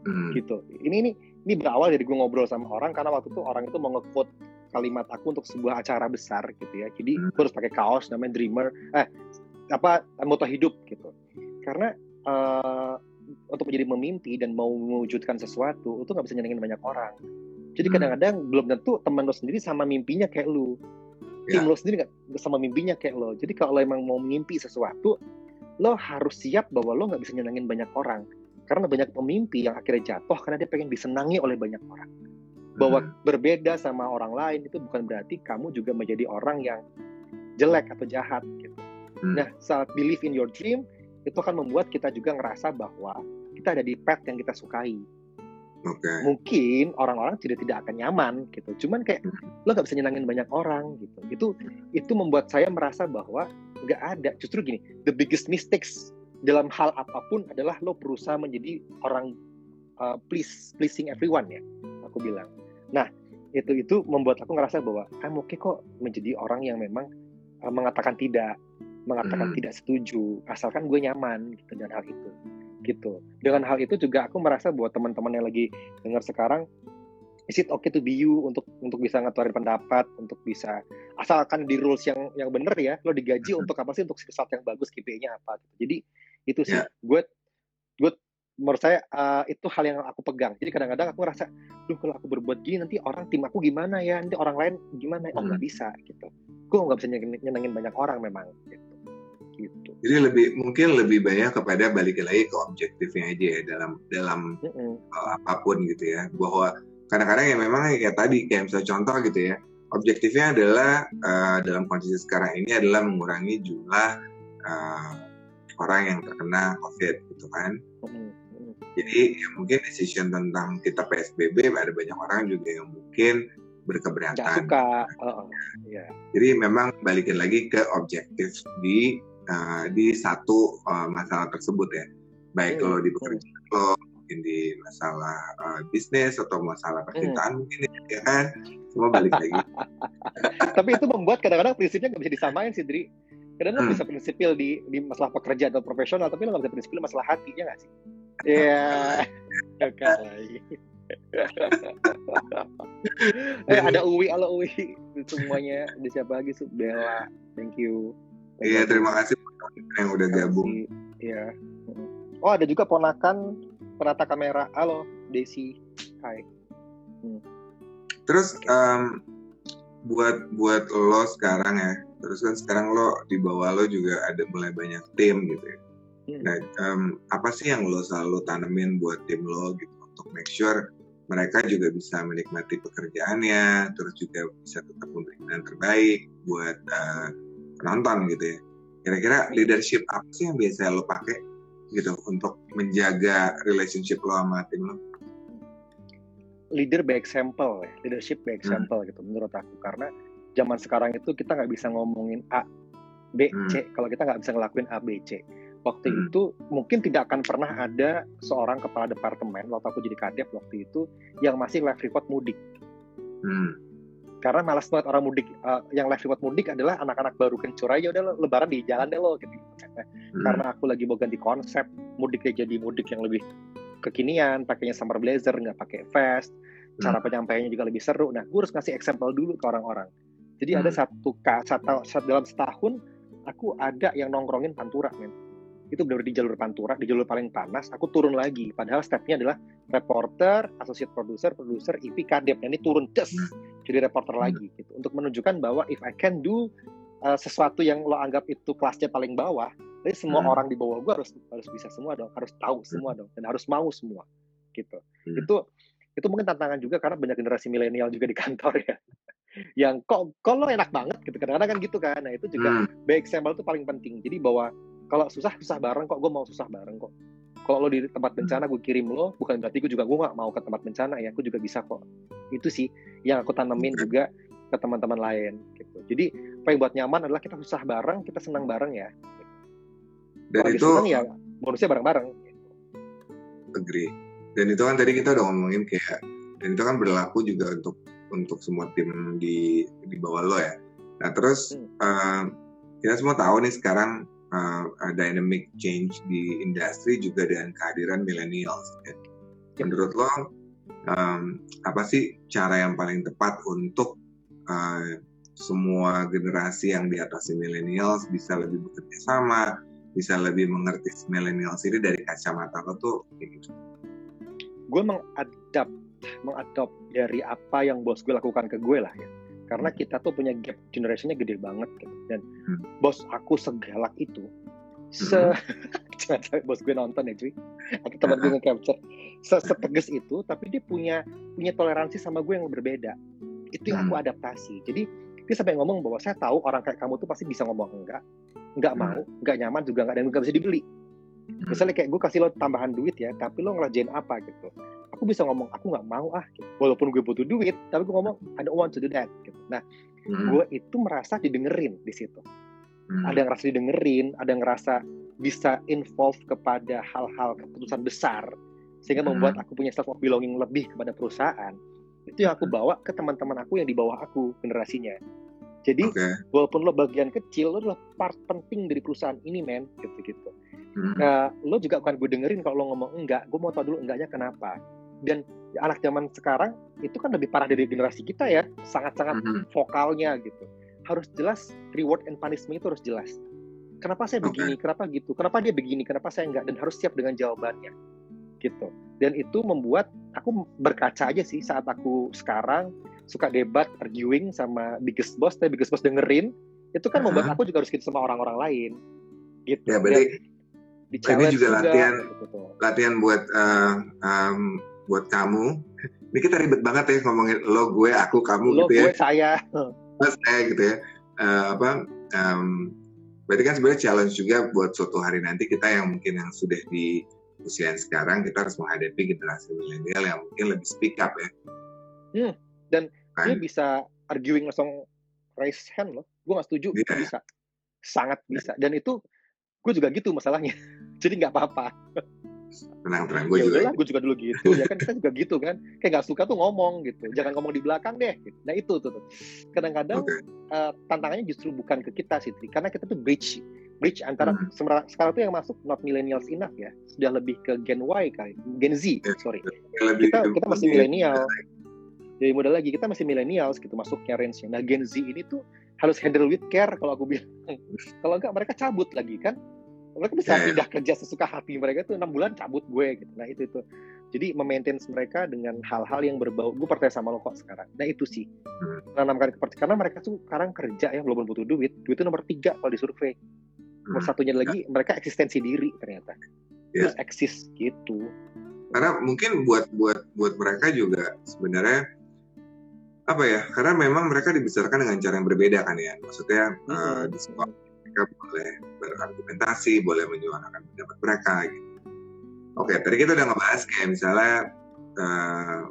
Hmm. Gitu. Ini ini ini berawal dari gue ngobrol sama orang karena waktu itu orang itu mau nge-quote kalimat aku untuk sebuah acara besar gitu ya. Jadi hmm. gue harus pakai kaos namanya Dreamer, eh apa moto hidup gitu. Karena uh, untuk menjadi memimpi dan mau mewujudkan sesuatu itu nggak bisa nyenengin banyak orang. Jadi hmm. kadang-kadang belum tentu teman lo sendiri sama mimpinya kayak lu. Tim ya. lo sendiri nggak sama mimpinya kayak lo. Jadi kalau lo emang mau mimpi sesuatu, lo harus siap bahwa lo nggak bisa nyenengin banyak orang. Karena banyak pemimpi yang akhirnya jatuh karena dia pengen disenangi oleh banyak orang bahwa hmm. berbeda sama orang lain itu bukan berarti kamu juga menjadi orang yang jelek atau jahat gitu. Hmm. Nah, saat believe in your dream itu akan membuat kita juga ngerasa bahwa kita ada di path yang kita sukai. Okay. Mungkin orang-orang tidak tidak akan nyaman gitu. Cuman kayak hmm. lo gak bisa nyenangin banyak orang gitu. Itu itu membuat saya merasa bahwa nggak ada. Justru gini, the biggest mistakes dalam hal apa pun adalah lo berusaha menjadi orang uh, please pleasing everyone ya. Aku bilang Nah, itu itu membuat aku ngerasa bahwa I'm okay kok menjadi orang yang memang uh, mengatakan tidak, mengatakan hmm. tidak setuju, asalkan gue nyaman gitu dan hal itu. Gitu. Dengan hal itu juga aku merasa bahwa teman-teman yang lagi dengar sekarang is it okay to be you untuk untuk bisa ngaturin pendapat untuk bisa asalkan di rules yang yang bener ya lo digaji untuk apa sih untuk sesuatu yang bagus KPI-nya apa gitu. jadi itu sih yeah. gue gue menurut saya uh, itu hal yang aku pegang. Jadi kadang-kadang aku ngerasa, duh kalau aku berbuat gini nanti orang tim aku gimana ya, nanti orang lain gimana? Oh nggak hmm. bisa gitu. Gue nggak bisa nyenengin, banyak orang memang gitu. Gitu. Jadi lebih mungkin lebih banyak kepada balik lagi ke objektifnya aja ya dalam dalam mm -hmm. uh, apa pun gitu ya. Bahwa kadang-kadang ya memang ya tadi kayak misalnya contoh gitu ya. Objektifnya adalah uh, dalam kondisi sekarang ini adalah mengurangi jumlah uh, orang yang terkena COVID gitu kan. Mm -hmm jadi ya mungkin decision tentang kita PSBB ada banyak orang juga yang mungkin berkeberatan. Gak suka. Oh, yeah. Jadi memang balikin lagi ke objektif di uh, di satu uh, masalah tersebut ya. Baik hmm. kalau di pekerjaan hmm. lo, mungkin di masalah uh, bisnis atau masalah percintaan hmm. mungkin ya kan. Semua balik lagi. Tapi itu membuat kadang-kadang prinsipnya nggak bisa disamain sih, Dri. Kadang-kadang hmm. bisa prinsipil di di masalah pekerjaan atau profesional, tapi lo nggak bisa prinsipil masalah hati, ya nggak sih? Iya. Oke lagi. eh ada Uwi, halo Uwi semuanya. Ada siapa lagi? Bella. Thank you. Iya, terima kasih yang udah gabung. Iya. Oh, ada juga ponakan penata kamera. Halo, Desi. Hai. Hmm. Terus um, buat buat lo sekarang ya. Terus kan sekarang lo di bawah lo juga ada mulai banyak tim gitu ya Hmm. Nah, um, apa sih yang lo selalu tanemin buat tim lo gitu untuk make sure mereka juga bisa menikmati pekerjaannya, terus juga bisa tetap memberikan yang terbaik buat uh, penonton gitu ya. Kira-kira leadership apa sih yang biasa lo pakai gitu untuk menjaga relationship lo sama tim lo? Leader by example, ya. leadership by example hmm. gitu menurut aku karena zaman sekarang itu kita nggak bisa ngomongin A, B, hmm. C kalau kita nggak bisa ngelakuin A, B, C. Waktu hmm. itu mungkin tidak akan pernah ada seorang kepala departemen waktu aku jadi kadep waktu itu yang masih live report mudik. Hmm karena malas banget orang mudik uh, yang live report mudik adalah anak-anak baru kencur aja udah lebaran di jalan deh lo gitu hmm. karena aku lagi mau ganti konsep mudiknya jadi mudik yang lebih kekinian pakainya summer blazer nggak pakai vest hmm. cara penyampaiannya juga lebih seru nah gue harus ngasih example dulu ke orang-orang jadi hmm. ada satu satu, satu dalam setahun aku ada yang nongkrongin pantura men itu benar di jalur pantura di jalur paling panas aku turun lagi padahal stepnya adalah reporter associate producer producer EP kadep ini turun des jadi reporter hmm. lagi gitu untuk menunjukkan bahwa if I can do uh, sesuatu yang lo anggap itu kelasnya paling bawah jadi semua hmm. orang di bawah gue harus harus bisa semua dong harus tahu semua dong dan harus mau semua gitu hmm. itu itu mungkin tantangan juga karena banyak generasi milenial juga di kantor ya yang kok kok lo enak banget gitu kadang-kadang kan gitu kan nah itu juga hmm. baik example itu paling penting jadi bahwa kalau susah susah bareng kok. Gue mau susah bareng kok. Kalau lo di tempat bencana gue kirim lo. Bukan berarti gue juga gue nggak mau ke tempat bencana. Ya aku juga bisa kok. Itu sih yang aku tanemin juga ke teman-teman lain gitu. Jadi apa yang buat nyaman adalah kita susah bareng kita senang bareng ya. Dan Kalo itu senang ya bonusnya bareng-bareng. Agree. Dan itu kan tadi kita udah ngomongin kayak dan itu kan berlaku juga untuk untuk semua tim di di bawah lo ya. Nah terus hmm. uh, kita semua tahu nih sekarang uh, dynamic change di industri juga dengan kehadiran millennials. Ya. Menurut lo um, apa sih cara yang paling tepat untuk uh, semua generasi yang di atas millennials bisa lebih bekerja sama, bisa lebih mengerti millennials ini dari kacamata lo tuh kayak gitu? Gue mengadap mengadop dari apa yang bos gue lakukan ke gue lah ya karena kita tuh punya gap generationnya gede banget gitu dan hmm. bos aku segalak itu se hmm. jangan sampai bos gue nonton ya cuy aku teman gue nge-capture se setegas itu tapi dia punya punya toleransi sama gue yang berbeda itu yang aku hmm. adaptasi jadi dia sampai ngomong bahwa saya tahu orang kayak kamu tuh pasti bisa ngomong enggak enggak hmm. mau enggak nyaman juga enggak dan enggak bisa dibeli misalnya kayak gue kasih lo tambahan duit ya tapi lo ngelajain apa gitu aku bisa ngomong aku nggak mau ah gitu. walaupun gue butuh duit tapi gue ngomong I don't want to do that gitu. nah hmm. gue itu merasa didengerin di situ hmm. ada yang ngerasa didengerin ada yang ngerasa bisa involve kepada hal-hal keputusan besar sehingga hmm. membuat aku punya self belonging lebih kepada perusahaan itu yang aku hmm. bawa ke teman-teman aku yang di bawah aku generasinya jadi okay. walaupun lo bagian kecil lo adalah part penting dari perusahaan ini men gitu gitu hmm. nah lo juga bukan gue dengerin kalau lo ngomong enggak gue mau tahu dulu enggaknya kenapa. Dan anak zaman sekarang itu kan lebih parah dari generasi kita ya sangat-sangat mm-hmm. vokalnya gitu. Harus jelas reward and punishment itu harus jelas. Kenapa saya begini? Okay. kenapa gitu? Kenapa dia begini? Kenapa saya enggak? Dan harus siap dengan jawabannya gitu. Dan itu membuat aku berkaca aja sih saat aku sekarang suka debat arguing sama biggest boss tapi biggest boss dengerin itu kan uh-huh. membuat aku juga harus gitu sama orang-orang lain gitu ya berarti ini juga, juga latihan gitu. latihan buat uh, um, buat kamu. Ini kita ribet banget ya ngomongin lo, gue, aku, kamu lo, gitu ya. Lo, gue, saya. Mas, saya gitu ya. Uh, apa? Um, berarti kan sebenarnya challenge juga buat suatu hari nanti kita yang mungkin yang sudah di usia yang sekarang kita harus menghadapi generasi milenial yang mungkin lebih speak up ya. Hmm, dan kan? dia bisa arguing langsung raise hand loh. Gue gak setuju, yeah. bisa. Sangat bisa. Dan itu gue juga gitu masalahnya. Jadi nggak apa-apa tenang tenang gue ya juga gue juga dulu gitu ya kan kita juga gitu kan kayak gak suka tuh ngomong gitu jangan ngomong di belakang deh gitu. nah itu tuh, tuh. kadang-kadang okay. uh, eh, tantangannya justru bukan ke kita sih karena kita tuh bridge bridge antara hmm. sekarang tuh yang masuk not millennials enough ya sudah lebih ke Gen Y kali Gen Z yeah. sorry kita kita masih milenial jadi muda lagi kita masih millennials gitu masuknya range-nya nah Gen Z ini tuh harus handle with care kalau aku bilang kalau enggak mereka cabut lagi kan mereka bisa yeah. pindah kerja sesuka hati mereka tuh enam bulan cabut gue gitu nah itu itu jadi memaintain mereka dengan hal-hal yang berbau gue percaya sama lo kok sekarang nah itu sih hmm. menanamkan kepercayaan karena mereka tuh sekarang kerja ya belum butuh duit duit itu nomor tiga kalau di survei nomor hmm. satunya lagi yeah. mereka eksistensi diri ternyata yeah. terus eksis gitu karena mungkin buat buat buat mereka juga sebenarnya apa ya karena memang mereka dibesarkan dengan cara yang berbeda kan ya maksudnya hmm. uh, di sekolah mereka boleh berargumentasi, boleh menyuarakan pendapat mereka gitu. Oke, tadi kita udah ngebahas kayak misalnya uh,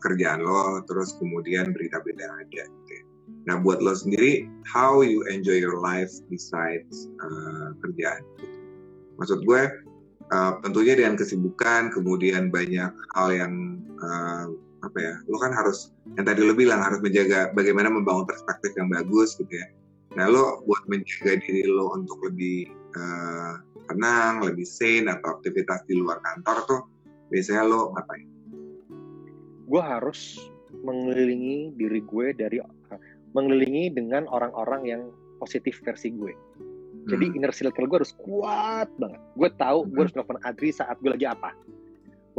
kerjaan lo, terus kemudian berita-berita yang ada. Gitu. Ya. Nah, buat lo sendiri, how you enjoy your life besides uh, kerjaan? Gitu. Maksud gue, uh, tentunya dengan kesibukan, kemudian banyak hal yang uh, apa ya, lo kan harus yang tadi lo bilang harus menjaga bagaimana membangun perspektif yang bagus gitu ya. Nah, lo buat menjaga diri lo untuk lebih uh, tenang, lebih sane atau aktivitas di luar kantor tuh biasanya lo ngapain? Gue harus mengelilingi diri gue dari mengelilingi dengan orang-orang yang positif versi gue. Jadi hmm. inner circle gue harus kuat banget. Gue tahu hmm. gue harus nelfon Adri saat gue lagi apa.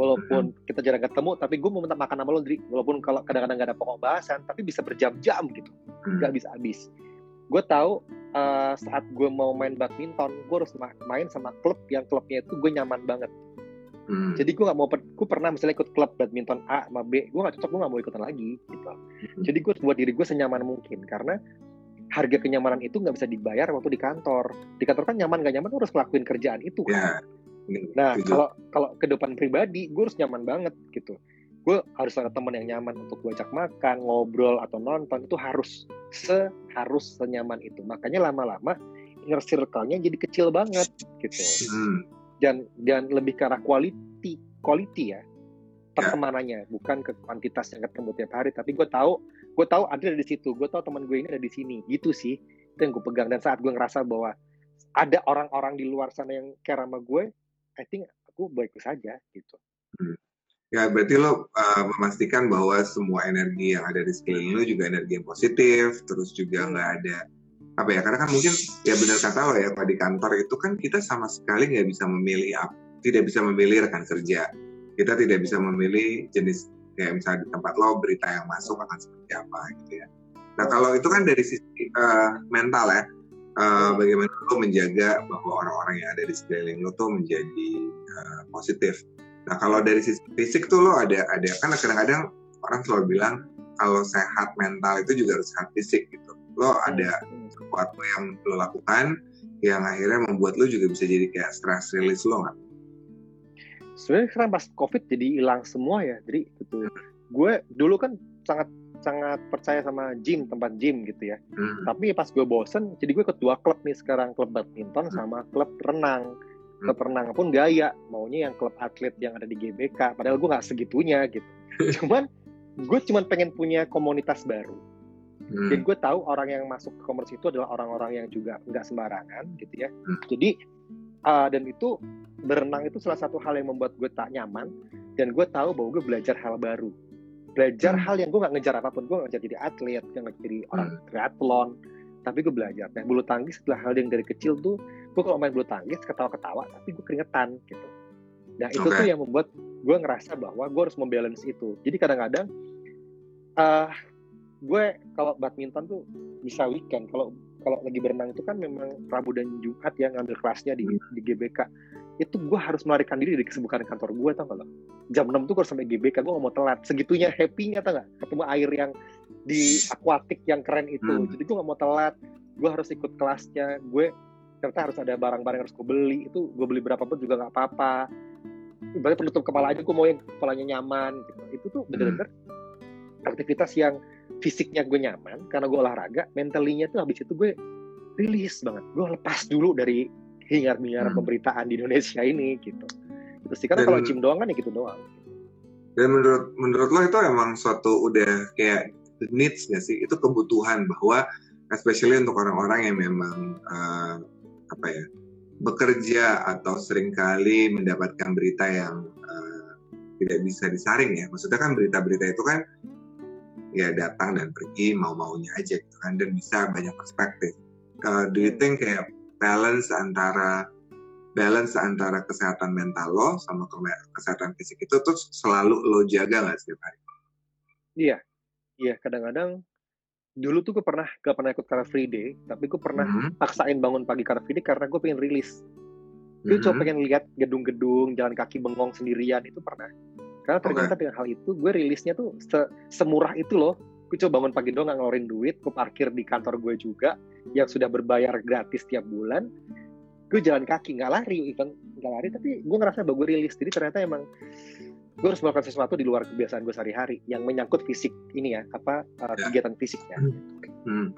Walaupun hmm. kita jarang ketemu, tapi gue mau minta makan sama lo, Adri. Walaupun kalau kadang-kadang gak ada pokok bahasan, tapi bisa berjam-jam gitu. Hmm. Gak bisa habis. Gue tahu uh, saat gue mau main badminton gue harus main sama klub yang klubnya itu gue nyaman banget hmm. jadi gue nggak mau gue pernah misalnya ikut klub badminton A sama B gue nggak cocok gue nggak mau ikutan lagi gitu hmm. jadi gue buat diri gue senyaman mungkin karena harga kenyamanan itu nggak bisa dibayar waktu di kantor di kantor kan nyaman gak nyaman harus ngelakuin kerjaan itu kan yeah. Nah kalau kalau kehidupan pribadi gue harus nyaman banget gitu gue harus ada teman yang nyaman untuk gue ajak makan, ngobrol atau nonton itu harus seharus senyaman itu. Makanya lama-lama inner circle-nya jadi kecil banget gitu. Hmm. Dan dan lebih ke arah quality, quality ya pertemanannya, bukan ke kuantitas yang ketemu tiap hari. Tapi gue tahu, gue tahu ada di situ, gue tahu teman gue ini ada di sini, gitu sih. Itu yang gue pegang. Dan saat gue ngerasa bahwa ada orang-orang di luar sana yang care sama gue, I think aku baik saja gitu. Hmm. Ya, berarti lo uh, memastikan bahwa semua energi yang ada di sekeliling lo juga energi yang positif, terus juga nggak ada apa ya? Karena kan mungkin ya benar kata lo ya, Pak di kantor itu kan kita sama sekali nggak bisa memilih apa, tidak bisa memilih rekan kerja. Kita tidak bisa memilih jenis kayak misalnya di tempat lo berita yang masuk akan seperti apa gitu ya. Nah kalau itu kan dari sisi uh, mental ya, uh, bagaimana lo menjaga bahwa orang-orang yang ada di sekeliling lo tuh menjadi uh, positif Nah kalau dari sisi fisik tuh lo ada ada kan kadang-kadang orang selalu bilang kalau sehat mental itu juga harus sehat fisik gitu. Lo ada sesuatu yang lo lakukan yang akhirnya membuat lo juga bisa jadi kayak stress release lo nggak? Sebenarnya sekarang pas covid jadi hilang semua ya. Jadi gitu. Gue dulu kan sangat sangat percaya sama gym tempat gym gitu ya. Hmm. Tapi pas gue bosen, jadi gue ikut dua klub nih sekarang klub badminton hmm. sama klub renang klub renang pun gaya maunya yang klub atlet yang ada di GBK padahal gue nggak segitunya gitu cuman gue cuman pengen punya komunitas baru hmm. dan gue tahu orang yang masuk ke komunitas itu adalah orang-orang yang juga nggak sembarangan gitu ya hmm. jadi uh, dan itu berenang itu salah satu hal yang membuat gue tak nyaman dan gue tahu bahwa gue belajar hal baru belajar hmm. hal yang gue nggak ngejar apa pun gue nggak jadi atlet nggak jadi orang hmm. triathlon tapi gue belajar nah bulu tangkis setelah hal yang dari kecil tuh gue kalau main bulu tangkis ketawa-ketawa tapi gue keringetan gitu nah itu okay. tuh yang membuat gue ngerasa bahwa gue harus membalance itu jadi kadang-kadang uh, gue kalau badminton tuh bisa weekend kalau kalau lagi berenang itu kan memang Rabu dan Jumat ya ngambil kelasnya di, hmm. di GBK itu gue harus melarikan diri dari kesibukan kantor gue tau gak lo? Jam 6 tuh gue harus sampai GBK gue gak mau telat. Segitunya happy-nya tau gak ketemu air yang di akuatik yang keren itu. Hmm. jadi gue gak mau telat. Gue harus ikut kelasnya. Gue ternyata harus ada barang-barang yang harus gue beli. Itu gue beli berapa pun juga nggak apa-apa. Ibaratnya penutup kepala aja gue mau yang kepalanya nyaman gitu. Itu tuh bener-bener hmm. aktivitas yang fisiknya gue nyaman. Karena gue olahraga mentalinya tuh habis itu gue rilis banget. Gue lepas dulu dari hingar-bingar hmm. pemberitaan di Indonesia ini gitu. Itu sih karena kalau gym doang kan ya gitu doang. Dan menurut menurut lo itu emang suatu udah kayak needs gak sih? Itu kebutuhan bahwa especially untuk orang-orang yang memang uh, apa ya bekerja atau sering kali mendapatkan berita yang uh, tidak bisa disaring ya. Maksudnya kan berita-berita itu kan ya datang dan pergi mau-maunya aja gitu kan dan bisa banyak perspektif. Uh, do you think kayak balance antara balance antara kesehatan mental lo sama kesehatan fisik itu tuh selalu lo jaga nggak setiap hari? Iya, Iya, kadang-kadang dulu tuh gue pernah gak pernah ikut Car Free Day, tapi gue pernah mm-hmm. paksain bangun pagi Car Free Day karena gue pengen rilis. Gue mm-hmm. coba pengen lihat gedung-gedung, jalan kaki bengong sendirian itu pernah. Karena ternyata okay. dengan hal itu gue rilisnya tuh se semurah itu loh gue coba bangun pagi doang ngeluarin duit gue parkir di kantor gue juga yang sudah berbayar gratis tiap bulan gue jalan kaki nggak lari even nggak lari tapi gue ngerasa bahwa gue rilis jadi ternyata emang gue harus melakukan sesuatu di luar kebiasaan gue sehari-hari yang menyangkut fisik ini ya apa uh, Ya. kegiatan fisiknya Hmm.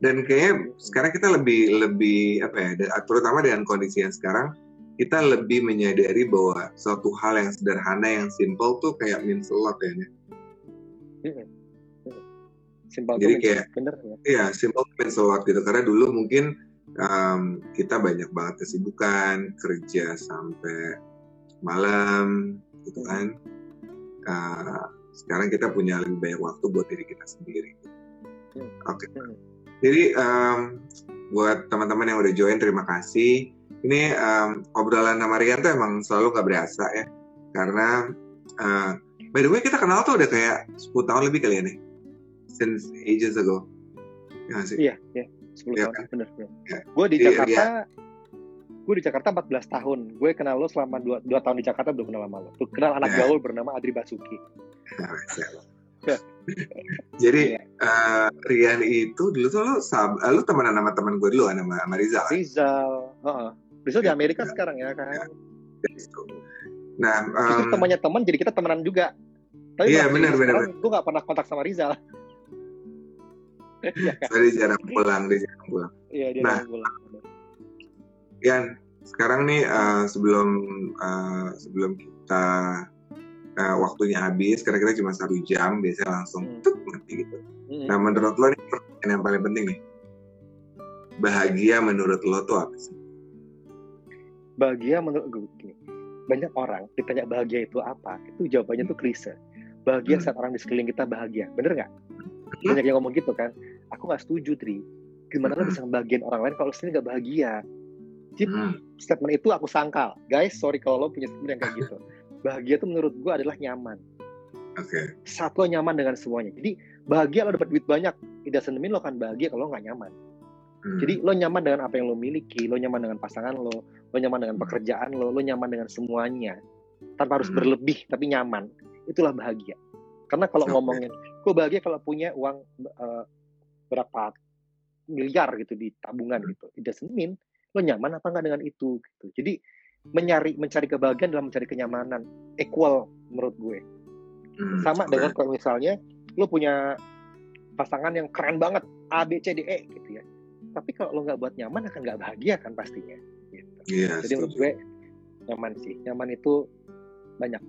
Dan kayaknya sekarang kita lebih lebih apa ya, terutama dengan kondisi yang sekarang kita lebih menyadari bahwa suatu hal yang sederhana yang simple tuh kayak means a lot ya. Simpel Jadi kayak- bener ya Iya, simple means a lot gitu. Karena dulu mungkin um, kita banyak banget kesibukan, kerja sampai malam, gitu kan. Uh, sekarang kita punya lebih banyak waktu buat diri kita sendiri. Hmm. Oke. Hmm. Jadi um, buat teman-teman yang udah join, terima kasih. Ini um, obrolan sama Rian tuh emang selalu gak berasa ya. Karena uh, by the way kita kenal tuh udah kayak 10 tahun lebih kali ya nih. Since ages ago. Ya nggak sih? iya iya 10 Iya tahun kan? bener, bener. Iya. gue di Iya, Jakarta gue di Jakarta 14 tahun gue kenal lo selama 2, dua tahun di Jakarta belum kenal sama lo Tuh, kenal anak Iya. gaul bernama Adri Basuki Jadi Iya. uh, Rian itu dulu tuh lu, sab uh, lu temenan sama teman gue dulu kan sama, sama Rizal. kan? Rizal heeh. Rizal di Iya. Amerika Iya. sekarang ya kan Gitu. Nah, um, temannya teman jadi kita temenan juga tapi Iya, waktu benar, benar, gue gak pernah kontak sama Rizal Iya? saya jarang pulang, dia jarang pulang. Iya dia Nah. pulang. Rian, sekarang nih uh, sebelum uh, sebelum kita uh, waktunya habis, kira-kira cuma satu jam, biasanya langsung Hmm. tuk, mati gitu. Mm-mm. Nah, menurut lo nih pertanyaan yang paling penting nih, bahagia menurut lo tuh apa sih? bahagia menurut gue gini, banyak orang ditanya bahagia itu apa itu jawabannya tuh klise bahagia Hmm. saat orang di sekeliling kita bahagia bener nggak banyak yang ngomong gitu kan aku nggak setuju Tri gimana lo Hmm. bisa ngebahagiain orang lain kalau sendiri nggak bahagia jadi Hmm. statement itu aku sangkal guys sorry kalau lo punya statement yang kayak gitu bahagia itu menurut gue adalah nyaman Oke. saat lo nyaman dengan semuanya jadi bahagia lo dapat duit banyak tidak mean lo kan bahagia kalau lo nggak nyaman Hmm. jadi lo nyaman dengan apa yang lo miliki, lo nyaman dengan pasangan lo, lo nyaman dengan Hmm. pekerjaan lo, lo nyaman dengan semuanya, tanpa harus Hmm. berlebih tapi nyaman, itulah bahagia. Karena kalau Oke. ngomongin, kok bahagia kalau punya uang eh, berapa miliar gitu di tabungan gitu, it doesn't mean lo nyaman apa enggak dengan itu gitu. Jadi mencari mencari kebahagiaan dalam mencari kenyamanan equal menurut gue. Hmm, Sama dengan kalau misalnya lo punya pasangan yang keren banget A B C D E gitu ya. Tapi kalau lo nggak buat nyaman akan nggak bahagia kan pastinya. Gitu. Iya, Jadi menurut gue nyaman sih. Nyaman itu banyak.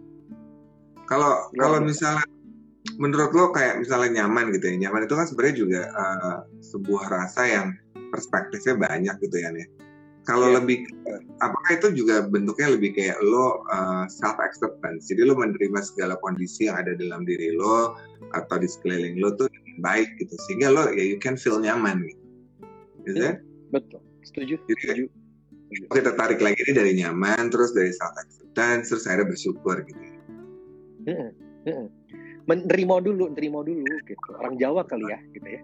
Kalau kalau misalnya menurut lo kayak misalnya nyaman gitu ya, nyaman itu kan sebenarnya juga uh, sebuah rasa yang perspektifnya banyak gitu ya nih. Kalau Iya. lebih apakah itu juga bentuknya lebih kayak lo uh, self acceptance. Jadi lo menerima segala kondisi yang ada dalam diri lo atau di sekeliling lo tuh baik gitu. Sehingga lo ya you can feel nyaman gitu. Is Iya. it? Betul. Setuju. Jadi Setuju. kita tarik lagi ini dari nyaman terus dari self acceptance terus akhirnya bersyukur gitu. Mm-mm. Mm-mm. Menerima dulu, nerima dulu gitu. Orang Jawa kali ya, gitu ya.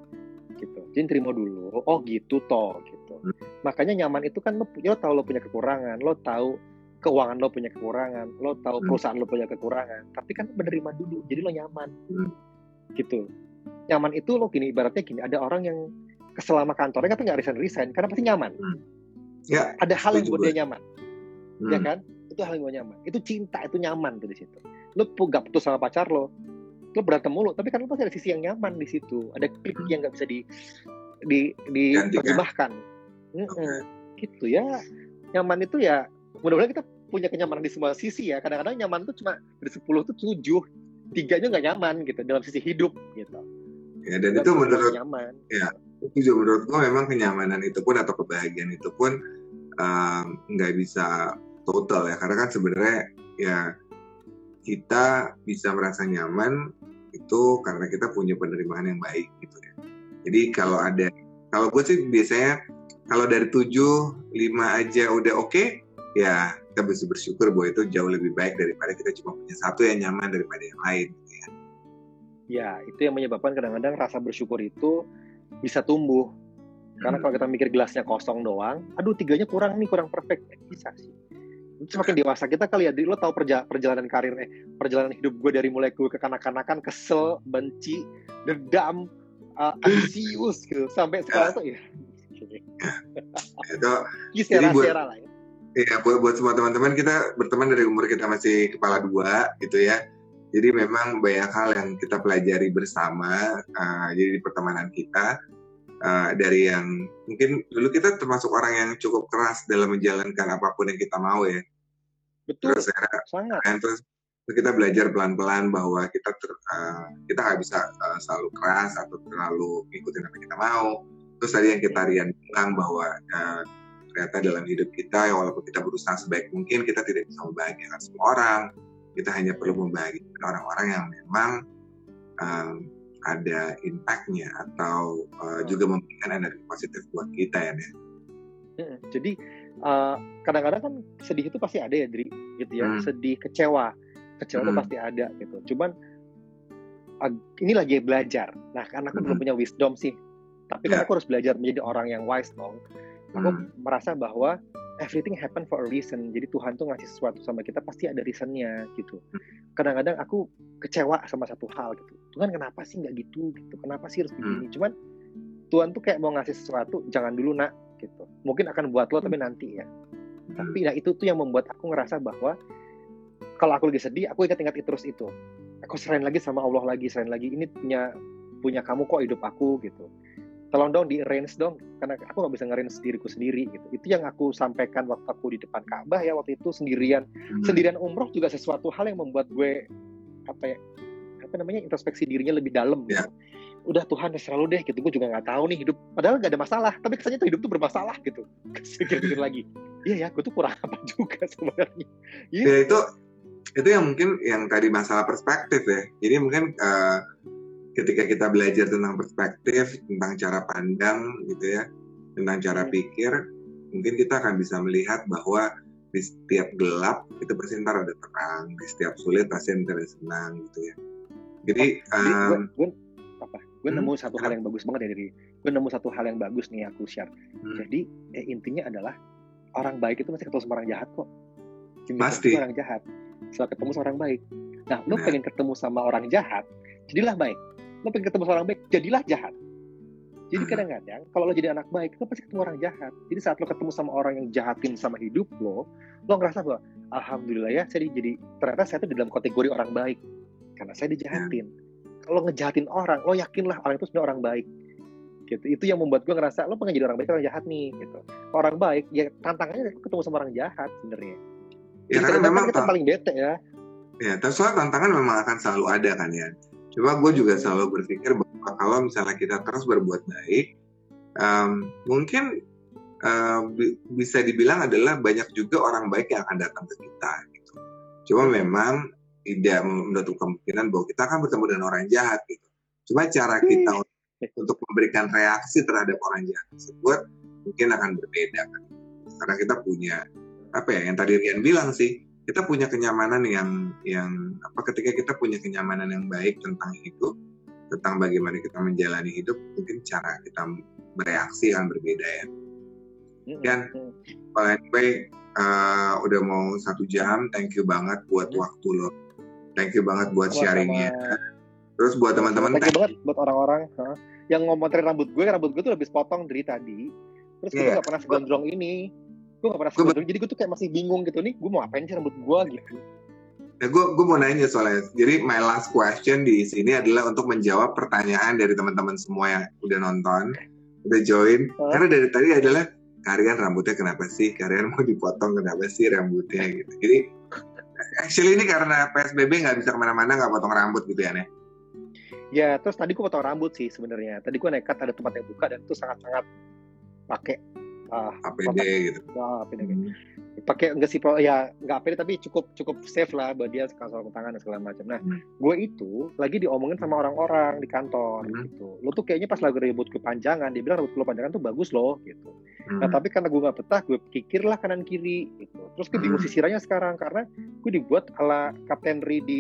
Gitu. Jadi terima dulu. Oh gitu toh, gitu. Hmm. Makanya nyaman itu kan lo, lo tahu lo punya kekurangan, lo tahu keuangan lo punya kekurangan, lo tahu Hmm. perusahaan lo punya kekurangan. Tapi kan menerima dulu, jadi lo nyaman. Hmm. Gitu. Nyaman itu lo gini, ibaratnya gini, ada orang yang kesel sama kantornya tapi nggak resign resign karena pasti nyaman. Ya, Ada hal yang buat gue. dia nyaman. hmm. ya kan itu hal yang gue nyaman itu cinta itu nyaman tuh di situ lo gak putus sama pacar lo lo berantem mulu tapi kan lo pasti ada sisi yang nyaman di situ. Ada klik Hmm. yang nggak bisa di di diterjemahkan Mm-mm. Oke. gitu ya. Nyaman itu ya mudah-mudahan kita punya kenyamanan di semua sisi ya. Kadang-kadang nyaman tuh cuma dari 10 tuh 7 tiganya nggak nyaman gitu dalam sisi hidup gitu. Ya, dan itu menurut nyaman. itu juga menurut gue memang kenyamanan itu pun atau kebahagiaan itu pun um, nggak bisa total ya. Karena kan sebenarnya ya kita bisa merasa nyaman itu karena kita punya penerimaan yang baik gitu ya jadi kalau ada kalau gue sih biasanya kalau dari tujuh lima aja udah oke ya kita bisa bersyukur bahwa itu jauh lebih baik daripada kita cuma punya satu yang nyaman daripada yang lain gitu ya. ya itu yang menyebabkan kadang-kadang rasa bersyukur itu bisa tumbuh Karena Hmm. kalau kita mikir gelasnya kosong doang, aduh tiganya kurang nih, kurang perfect. Eh, bisa sih. Semakin dewasa kita kali ya, lo tahu perja perjalanan karir eh perjalanan hidup gue dari mulai gue ke kanak-kanakan kesel, benci, dendam, uh, anxious gitu sampai sekarang tuh ya. itu jadi buat, lah ya. Iya, buat, buat semua teman-teman kita berteman dari umur kita masih kepala dua gitu ya. Jadi memang banyak hal yang kita pelajari bersama. Uh, jadi di pertemanan kita uh, dari yang mungkin dulu kita termasuk orang yang cukup keras dalam menjalankan apa pun yang kita mau ya. Betul. Terus, sangat. Dan terus kita belajar pelan-pelan bahwa kita ter, uh, kita nggak bisa uh, selalu keras atau terlalu ikutin apa yang kita mau. Terus tadi yang kita Rian bilang bahwa uh, ternyata dalam hidup kita ya walaupun kita berusaha sebaik mungkin kita tidak bisa membahagiakan semua orang. Kita hanya perlu membahagiakan orang-orang yang memang um, ada impactnya atau uh, juga memberikan energi positif buat kita ya nih. Jadi kadang-kadang uh, kan sedih itu pasti ada ya Dri, gitu ya. Hmm. Sedih, kecewa, kecewa hmm. itu pasti ada gitu. Cuman uh, ini lagi belajar. Nah, karena aku hmm. belum punya wisdom sih, tapi kan yeah. aku harus belajar menjadi orang yang wise dong. Aku hmm. merasa bahwa everything happen for a reason. Jadi Tuhan tuh ngasih sesuatu sama kita pasti ada reasonnya gitu. Hmm. Kadang-kadang aku kecewa sama satu hal gitu. Tuhan kenapa sih nggak gitu gitu? Kenapa sih harus begini? Hmm. Cuman Tuhan tuh kayak mau ngasih sesuatu, jangan dulu nak gitu. Mungkin akan buat lo tapi nanti ya. Tapi nah itu tuh yang membuat aku ngerasa bahwa kalau aku lagi sedih, aku ingat-ingat terus itu. Aku serahin lagi sama Allah lagi, serahin lagi. Ini punya punya kamu kok hidup aku gitu. Tolong dong di arrange dong, karena aku nggak bisa ngerange diriku sendiri gitu. Itu yang aku sampaikan waktu aku di depan Ka'bah ya waktu itu sendirian. Hmm. Sendirian umroh juga sesuatu hal yang membuat gue apa ya apa namanya introspeksi dirinya lebih dalam. Yeah. Gitu udah Tuhan ya selalu deh gitu gue juga nggak tahu nih hidup padahal nggak ada masalah tapi kesannya tuh hidup tuh bermasalah gitu pikir-pikir lagi iya ya gue tuh kurang apa juga sebenarnya gitu. ya itu itu yang mungkin yang tadi masalah perspektif ya jadi mungkin uh, ketika kita belajar tentang perspektif tentang cara pandang gitu ya tentang cara hmm. pikir mungkin kita akan bisa melihat bahwa di setiap gelap itu pasti ntar ada terang di setiap sulit pasti ada senang gitu ya jadi um, gue, apa gue hmm. nemu satu hal yang bagus banget ya dari gue nemu satu hal yang bagus nih aku share hmm. jadi eh, intinya adalah orang baik itu masih ketemu sama orang jahat kok Cuma pasti orang jahat setelah ketemu sama orang baik nah lo nah. pengen ketemu sama orang jahat jadilah baik lo pengen ketemu sama orang baik jadilah jahat. Jadi kadang-kadang kalau lo jadi anak baik, lo pasti ketemu orang jahat. Jadi saat lo ketemu sama orang yang jahatin sama hidup lo, lo ngerasa bahwa alhamdulillah ya, saya jadi ternyata saya tuh di dalam kategori orang baik karena saya dijahatin. Hmm lo ngejahatin orang lo yakinlah orang itu sebenarnya orang baik. Gitu. Itu yang membuat gue ngerasa lo pengen jadi orang baik orang jahat nih. Gitu. Orang baik ya tantangannya ketemu sama orang jahat sebenarnya. Ya karena memang kita paling bete ya. Ya tapi soal tantangan memang akan selalu ada kan ya coba gue juga selalu berpikir bahwa kalau misalnya kita terus berbuat baik um, mungkin uh, bisa dibilang adalah banyak juga orang baik yang akan datang ke kita gitu. Cuma memang tidak menutup kemungkinan bahwa kita akan bertemu dengan orang jahat gitu. Cuma cara kita hmm. untuk memberikan reaksi terhadap orang jahat tersebut mungkin akan berbeda kan. Karena kita punya apa ya yang tadi Rian bilang sih, kita punya kenyamanan yang yang apa ketika kita punya kenyamanan yang baik tentang hidup, tentang bagaimana kita menjalani hidup, mungkin cara kita bereaksi akan berbeda ya. Dan kalau anyway, uh, udah mau satu jam, thank you banget buat hmm. waktu lo Thank you banget buat, buat sharingnya. Terus buat teman-teman. Thank you banget buat orang-orang huh? yang ngomongin rambut gue. Rambut gue tuh lebih potong dari tadi. Terus yeah. gue iya. gak pernah segondrong ini. Gue gak pernah segondrong. Jadi gue tuh kayak masih bingung gitu nih. Gue mau ngapain sih rambut gue gitu. Ya, gue gue mau nanya soalnya. Jadi my last question di sini adalah untuk menjawab pertanyaan dari teman-teman semua yang udah nonton, udah join. Huh? Karena dari tadi adalah kalian rambutnya kenapa sih? Kalian mau dipotong kenapa sih rambutnya gitu. Jadi actually ini karena PSBB nggak bisa ke mana-mana nggak potong rambut gitu ya nih ya terus tadi gue potong rambut sih sebenarnya tadi gue nekat ada tempat yang buka dan itu sangat-sangat pakai uh, APD gitu uh, APD hmm. pakai enggak sih ya nggak APD tapi cukup cukup safe lah buat dia sarung tangan dan segala macam nah hmm. gue itu lagi diomongin sama orang-orang di kantor hmm. gitu lo tuh kayaknya pas lagi ribut kepanjangan dia bilang rambut lo panjangan tuh bagus loh gitu Hmm. Nah tapi karena gue nggak betah, gue kikir lah kanan kiri gitu. Terus gue bingung hmm. sisiranya sekarang karena gue dibuat ala Kapten Ri di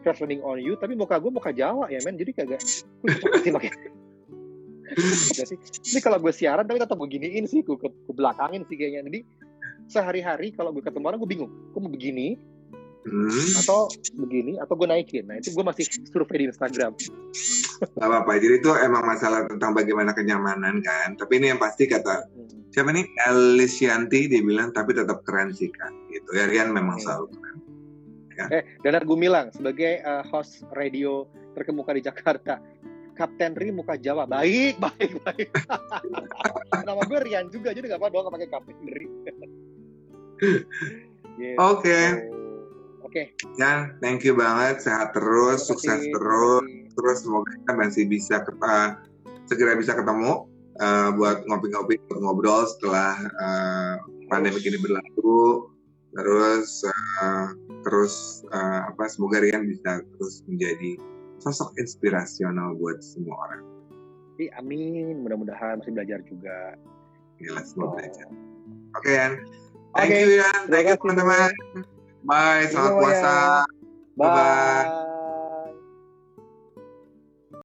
Crash Landing on You, tapi muka gue muka Jawa ya men, jadi kagak gue sih pakai. Ini kalau gue siaran tapi tetap gue giniin sih, gue ke, ke belakangin sih kayaknya. Jadi sehari-hari kalau gue ketemu orang gue bingung gue mau begini Hmm. atau begini atau gue naikin nah itu gue masih survei di Instagram Gak apa-apa. Jadi itu emang masalah tentang bagaimana kenyamanan kan. Tapi ini yang pasti kata Hmm. siapa nih Elisianti dia bilang tapi tetap keren sih kan. Gitu ya Rian memang Hmm. selalu keren. eh Danar Gumilang sebagai eh, host radio terkemuka di Jakarta Kapten Ri muka Jawa baik baik baik nama gue Rian juga jadi gak apa doang pakai Kapten Ri Gitu. Oke. Oke. Ya, thank you banget. Sehat terus, Terima sukses terus. Terus semoga kita masih bisa ket- segera bisa ketemu eh, buat ngopi-ngopi, buat ngobrol setelah eh, pandemi ini berlalu. Terus eh, terus eh, apa semoga Rian bisa terus menjadi sosok inspirasional buat semua orang. Ih, amin mudah-mudahan masih belajar juga Gila, semua belajar. Oke, Yan. Oke, Thank you, Yan. Thank you, teman-teman. Bye, selamat Iya, puasa. Bye. Bye-bye.